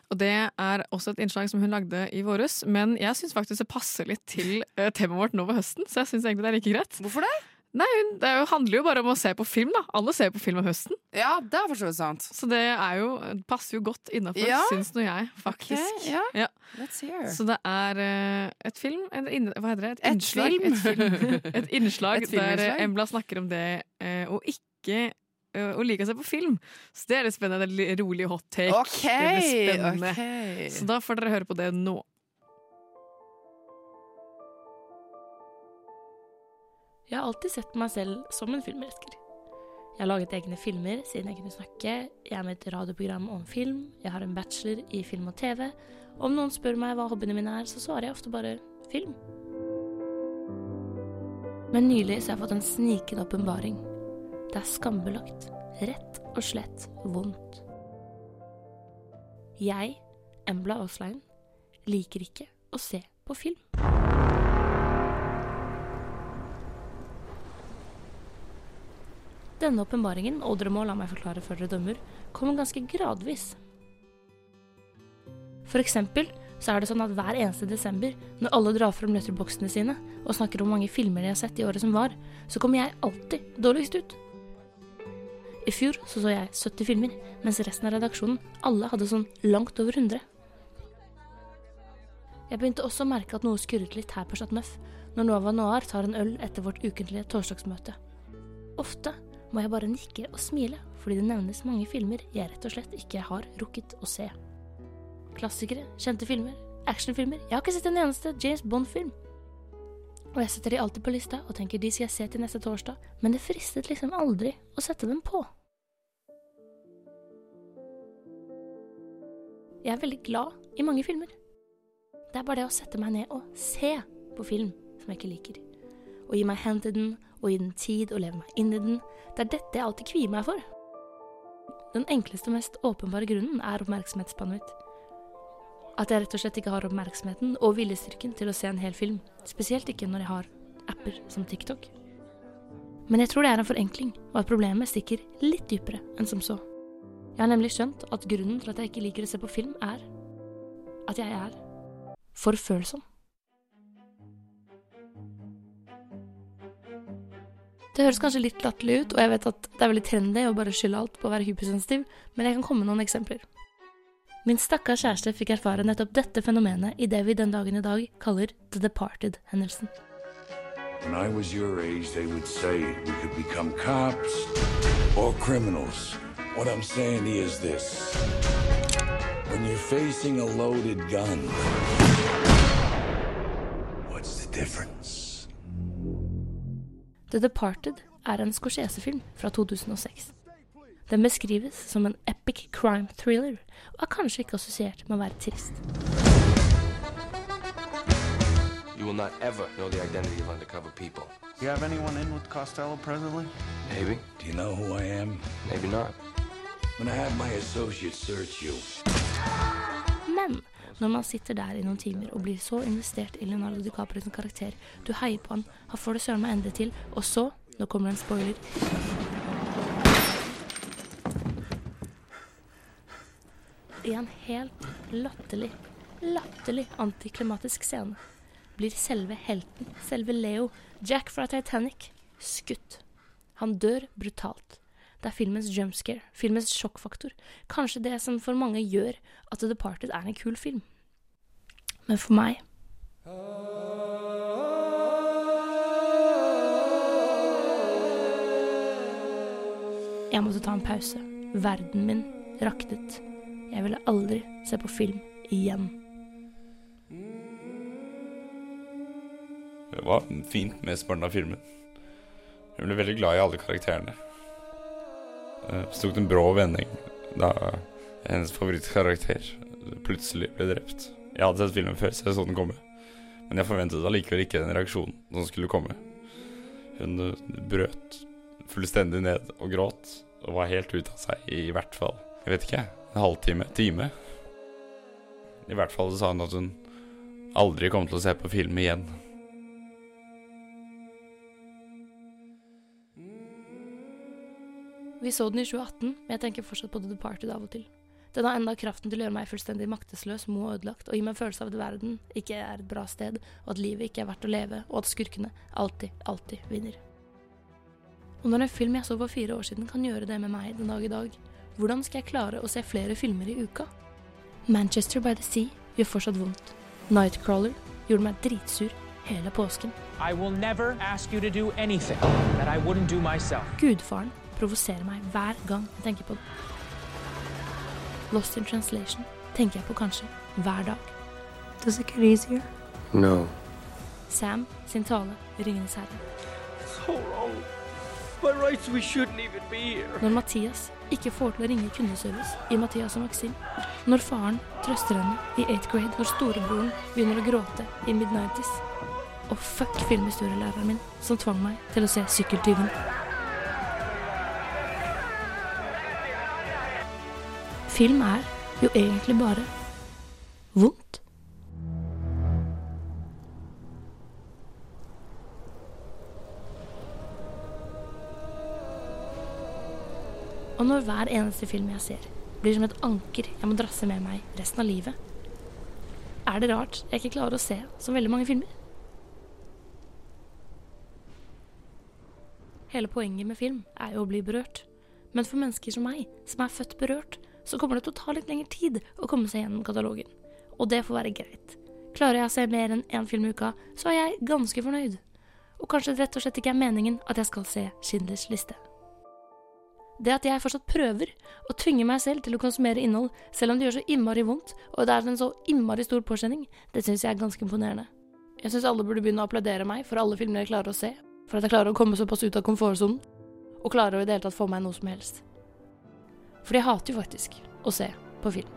Og det er også et innslag som hun lagde i våres, men jeg syns faktisk det passer litt til eh, temaet vårt nå ved høsten, så jeg syns egentlig det er like greit. Hvorfor det? Nei, Det er handler jo bare om å se på film, da. Alle ser på film om høsten. Ja, det er for så vidt sant. Så det er jo, passer jo godt innafor, Ja. syns nå jeg, faktisk. Okay, ja. Ja. Let's hear. Så det er eh, et film eller inn, Hva heter det? Et, Et innslag. film. Et, film. et innslag Et der eh, Embla snakker om det eh, å ikke øh, å like å se på film. Så det er litt spennende. Det er rolig hot take. Okay, det blir spennende. Okay. Så da får dere høre på det nå. Jeg har alltid sett på meg selv som en filmelsker. Jeg har laget egne filmer siden jeg kunne snakke. Jeg er med i et radioprogram om film. Jeg har en bachelor i film og TV. Om noen spør meg hva hobbyene mine er, så svarer jeg ofte bare film. Men nylig så har jeg fått en snikende åpenbaring. Det er skambelagt. Rett og slett vondt. Jeg, Embla Aaslein, liker ikke å se på film. Denne åpenbaringen, og dere må la meg forklare før dere dømmer, kommer ganske gradvis. For eksempel så er det sånn at hver eneste desember, når alle drar frem letterboxene sine og snakker om hvor mange filmer de har sett i året som var, så kommer jeg alltid dårligst ut. I fjor så, så jeg 70 filmer, mens resten av redaksjonen alle hadde sånn langt over 100. Jeg begynte også å merke at noe skurret litt her på Chat Neuf, når Nova Noir tar en øl etter vårt ukentlige torsdagsmøte. Ofte må jeg bare nikke og smile, fordi det nevnes mange filmer jeg rett og slett ikke har rukket å se. Klassikere, kjente filmer, actionfilmer Jeg har ikke sett en eneste James Bond-film. Og jeg setter de alltid på lista og tenker de skal jeg se til neste torsdag, men det fristet liksom aldri å sette dem på. Jeg er veldig glad i mange filmer. Det er bare det å sette meg ned og se på film som jeg ikke liker. Og gi meg hen til den, og gi den tid og leve meg inn i den. Det er dette jeg alltid kvier meg for. Den enkleste og mest åpenbare grunnen er oppmerksomhetsspannet mitt. At jeg rett og slett ikke har oppmerksomheten og viljestyrken til å se en hel film. Spesielt ikke når jeg har apper som TikTok. Men jeg tror det er en forenkling, og at problemet stikker litt dypere enn som så. Jeg har nemlig skjønt at grunnen til at jeg ikke liker å se på film, er at jeg er for følsom. Det høres kanskje litt latterlig ut, og jeg vet at det er veldig trendy å bare skylde alt på å være hypersensitiv, men jeg kan komme med noen eksempler. Min stakkars kjæreste fikk erfare nettopp dette fenomenet i det vi den dagen i dag kaller The Departed-hendelsen. When I was your age, they would say we could become cops or criminals. What I'm saying is this. When you're facing a loaded gun, what's the difference? The Departed er en Scorsese-film fra 2006. Den beskrives som en epic crime thriller, og er kanskje ikke assosiert med å være trist. You will not ever know the identity of undercover people. You have anyone in with Costello presently? Maybe. Do you know who I am? Maybe not. I'm gonna have my associates search you. Men når man sitter der i noen timer og blir så investert i Leonardo DiCaprio sin karakter, du heier på han, han får det søren meg ende til, og så, nå kommer det en spoiler I en helt latterlig, latterlig antiklimatisk scene blir selve helten, selve Leo, Jack fra Titanic, skutt. Han dør brutalt. Det er filmens jumpscare, filmens sjokkfaktor. Kanskje det som for mange gjør at The Departed er en kul film. Men for meg Jeg måtte ta en pause. Verden min raknet. Jeg ville aldri se på film igjen. Det var fint mesteparten av filmen. Jeg ble veldig glad i alle karakterene. Eh, Så tok det en brå vending da hennes favorittkarakter plutselig ble drept. Jeg hadde sett filmen før, så jeg så den komme. Men jeg forventet allikevel ikke den reaksjonen som skulle komme. Hun eh, brøt fullstendig ned og gråt, og var helt ute av seg i hvert fall Jeg vet ikke, en halvtime? Time? I hvert fall sa hun at hun aldri kom til å se på film igjen. Vi så den i 2018, men jeg tenker fortsatt på The Departed av og til. Den har enda kraften til å gjøre meg fullstendig maktesløs, mo og ødelagt, og gi meg en følelse av at verden ikke er et bra sted, og at livet ikke er verdt å leve, og at skurkene alltid, alltid vinner. Og når en film jeg så for fire år siden kan gjøre det med meg den dag i dag, hvordan skal jeg klare å se flere filmer i uka? Manchester by the Sea gjør fortsatt vondt. Nightcrawler gjorde meg dritsur hele påsken. I will never ask you to do anything that I wouldn't do myself. Gudfaren provoserer meg hver gang jeg tenker på det. Lost in translation tenker jeg på kanskje hver dag. Does it get easier? No. Sam sin tale i Ringenes herre. So wrong. By rights, we shouldn't even be here. Når Mathias ikke får til å ringe kundeservice i Mathias og Maxim. Når faren trøster henne i 8th grade. Når storebroren begynner å gråte i mid-90s. Og fuck filmhistorielæreren min som tvang meg til å se Sykkeltyven. Film er jo egentlig bare vondt. Og når hver eneste film jeg ser, blir som et anker jeg må drasse med meg resten av livet, er det rart jeg ikke klarer å se så veldig mange filmer. Hele poenget med film er jo å bli berørt. Men for mennesker som meg, som er født berørt, så kommer det til å ta litt lengre tid å komme seg gjennom katalogen. Og det får være greit. Klarer jeg å se mer enn én film i uka, så er jeg ganske fornøyd. Og kanskje det rett og slett ikke er meningen at jeg skal se Schindlers liste. Det at jeg fortsatt prøver å tvinge meg selv til å konsumere innhold, selv om det gjør så innmari vondt, og det er en så innmari stor påkjenning, det syns jeg er ganske imponerende. Jeg syns alle burde begynne å applaudere meg for alle filmer jeg klarer å se, for at jeg klarer å komme såpass ut av komfortsonen, og klarer å i det hele tatt få meg noe som helst. For jeg hater jo faktisk å se på film.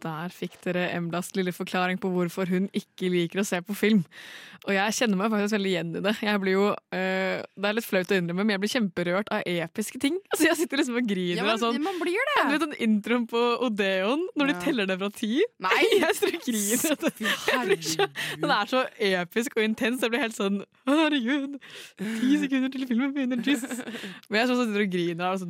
Der fikk dere Emblas lille forklaring på hvorfor hun ikke liker å se på film. Og jeg kjenner meg faktisk veldig igjen i det. Jeg blir jo, øh, Det er litt flaut å innrømme, men jeg blir kjemperørt av episke ting. Altså Jeg sitter liksom og griner Ja, men sånn. man blir det. Du vet den introen på Odeon, når de teller ned fra ti? Nei! Jeg står og griner. Den er så episk og intens. Jeg blir helt sånn Herregud, ti sekunder til filmen begynner. Jesus. Men jeg og sitter og griner av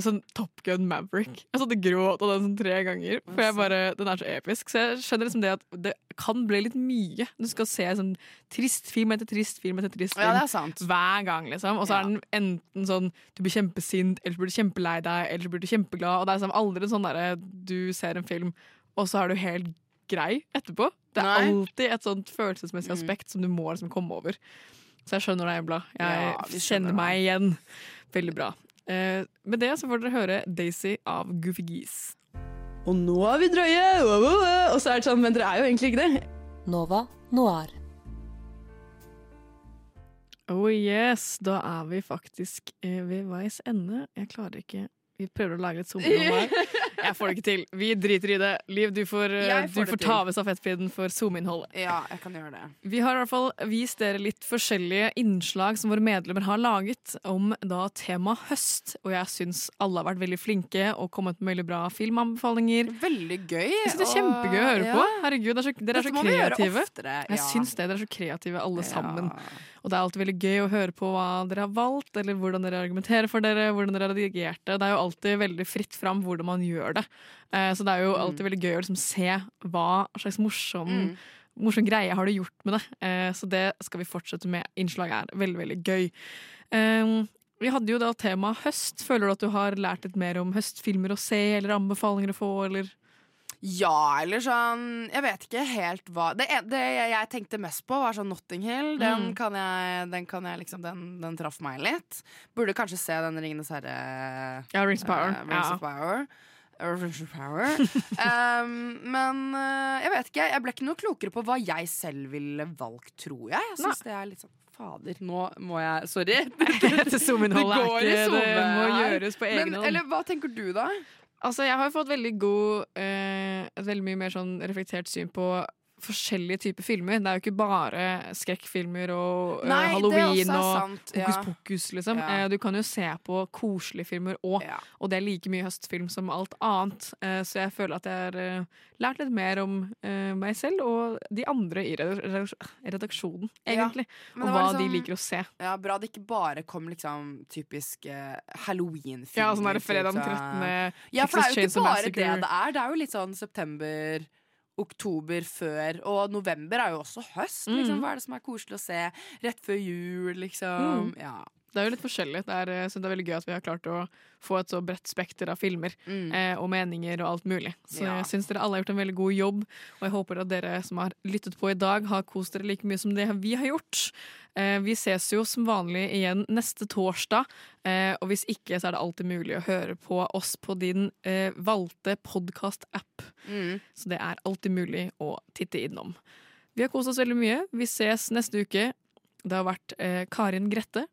sånn Top Gun Maverick. Jeg satt og gråt av den sånn tre ganger. For bare, Den er så episk. Så jeg skjønner liksom det at det kan bli litt mye. Du skal se sånn trist film etter trist film etter trist film Ja, det er sant. hver gang. liksom Og så er den enten sånn du blir kjempesint, eller så blir du kjempelei deg, eller så blir du kjempeglad. Og det er liksom aldri sånn derre du ser en film, og så er du helt grei etterpå. Det er Nei. alltid et sånt følelsesmessig aspekt som du må liksom komme over. Så jeg skjønner deg, Embla. Jeg Ja, kjenner meg igjen. Veldig bra. Eh, med det så får dere høre Daisy av Goofy Geese. Og nå er vi drøye! wow, wow, wow. Og så er det sånn, men dere er jo egentlig ikke det. Nova Noir. Oh yes, da er vi faktisk eh, ved veis ende. Jeg klarer ikke Vi prøver å lage litt zoom-innhold her. Jeg får det ikke til. Vi driter i det. Liv, du får, eh, Jeg du får det ta over stafettpinnen for zoom-innholdet. Ja, jeg kan gjøre det. Vi har i hvert fall vist dere litt forskjellige innslag som våre medlemmer har laget om da tema høst. Og jeg syns alle har vært veldig flinke og kommet med veldig bra filmanbefalinger. Veldig gøy. Jeg synes det er kjempegøy å høre ja. på. Herregud, er så, dere er så kreative. oftere, Jeg ja. syns det. Dere er så kreative alle sammen. Og det er alltid veldig gøy å høre på hva dere har valgt, eller hvordan dere argumenterer for dere, hvordan dere har reagert. Det er jo alltid veldig fritt fram hvordan man gjør det. Eh, Så det er jo alltid veldig gøy å liksom se hva slags morsom, Mm. morsom greie har du gjort med det. Eh, Så det skal vi fortsette med. Innslaget er veldig, veldig gøy. Eh, Vi hadde jo da temaet høst. Føler du at du har lært litt mer om høstfilmer å se, eller anbefalinger å få, eller? Ja, eller sånn Jeg vet ikke helt hva Det, det jeg tenkte mest på, var sånn Notting Hill. Den Mm. kan jeg, den, kan jeg liksom, den, den traff meg litt. Burde kanskje se den Ringenes herre Ja, Rings of Power. eh, Rings Ja. of Power. Power. um, men uh, jeg vet ikke. Jeg ble ikke noe klokere på hva jeg selv ville valgt, tror jeg. Jeg syns det er litt sånn Fader, nå må jeg Sorry. Zoom-innholdet er går i ikke Det må gjøres på egen hånd. Eller hva tenker du, da? Altså, jeg har fått veldig god eh, Et veldig mye mer sånn reflektert syn på forskjellige typer filmer. Det er jo ikke bare skrekkfilmer og eh, Nei, halloween er og sant, ja. hokus pokus, liksom. Ja. Eh, du kan jo se på koselige filmer òg, og det er like mye høstfilm som alt annet. Eh, så jeg føler at jeg har eh, lært litt mer om meg selv og de andre i redak- redak- redaksjonen, egentlig. og hva liksom, de liker å se. Ja, Bra det ikke bare kom liksom typisk halloween-filmer. Ja, sånn der det fredag den 13. Ja, for det er jo ikke bare det det er. Det er jo litt sånn september, oktober før, og november er jo også høst. Liksom. Mm. Hva er det som er koselig å se rett før jul, liksom? Mm. Ja. Det er jo litt forskjellig. Det er, eh, så det er veldig gøy at vi har klart å få et så bredt spekter av filmer Mm. eh, og meninger og alt mulig. Så Ja. jeg syns dere alle har gjort en veldig god jobb, og jeg håper at dere som har lyttet på i dag, har kost dere like mye som det vi har gjort. Eh, vi ses jo som vanlig igjen neste torsdag, eh, og hvis ikke så er det alltid mulig å høre på oss på din eh, valgte podkast-app. Mm. Så det er alltid mulig å titte innom. Vi har kost oss veldig mye. Vi ses neste uke. Det har vært eh, Karin Grette.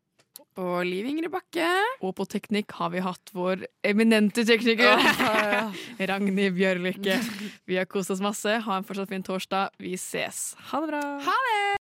Og Liv Ingrid Bakke. Og på teknikk har vi hatt vår eminente tekniker. Ragnhild Bjørlykke. Vi har kost oss masse. Ha en fortsatt fin torsdag. Vi ses. Ha det bra. Ha det!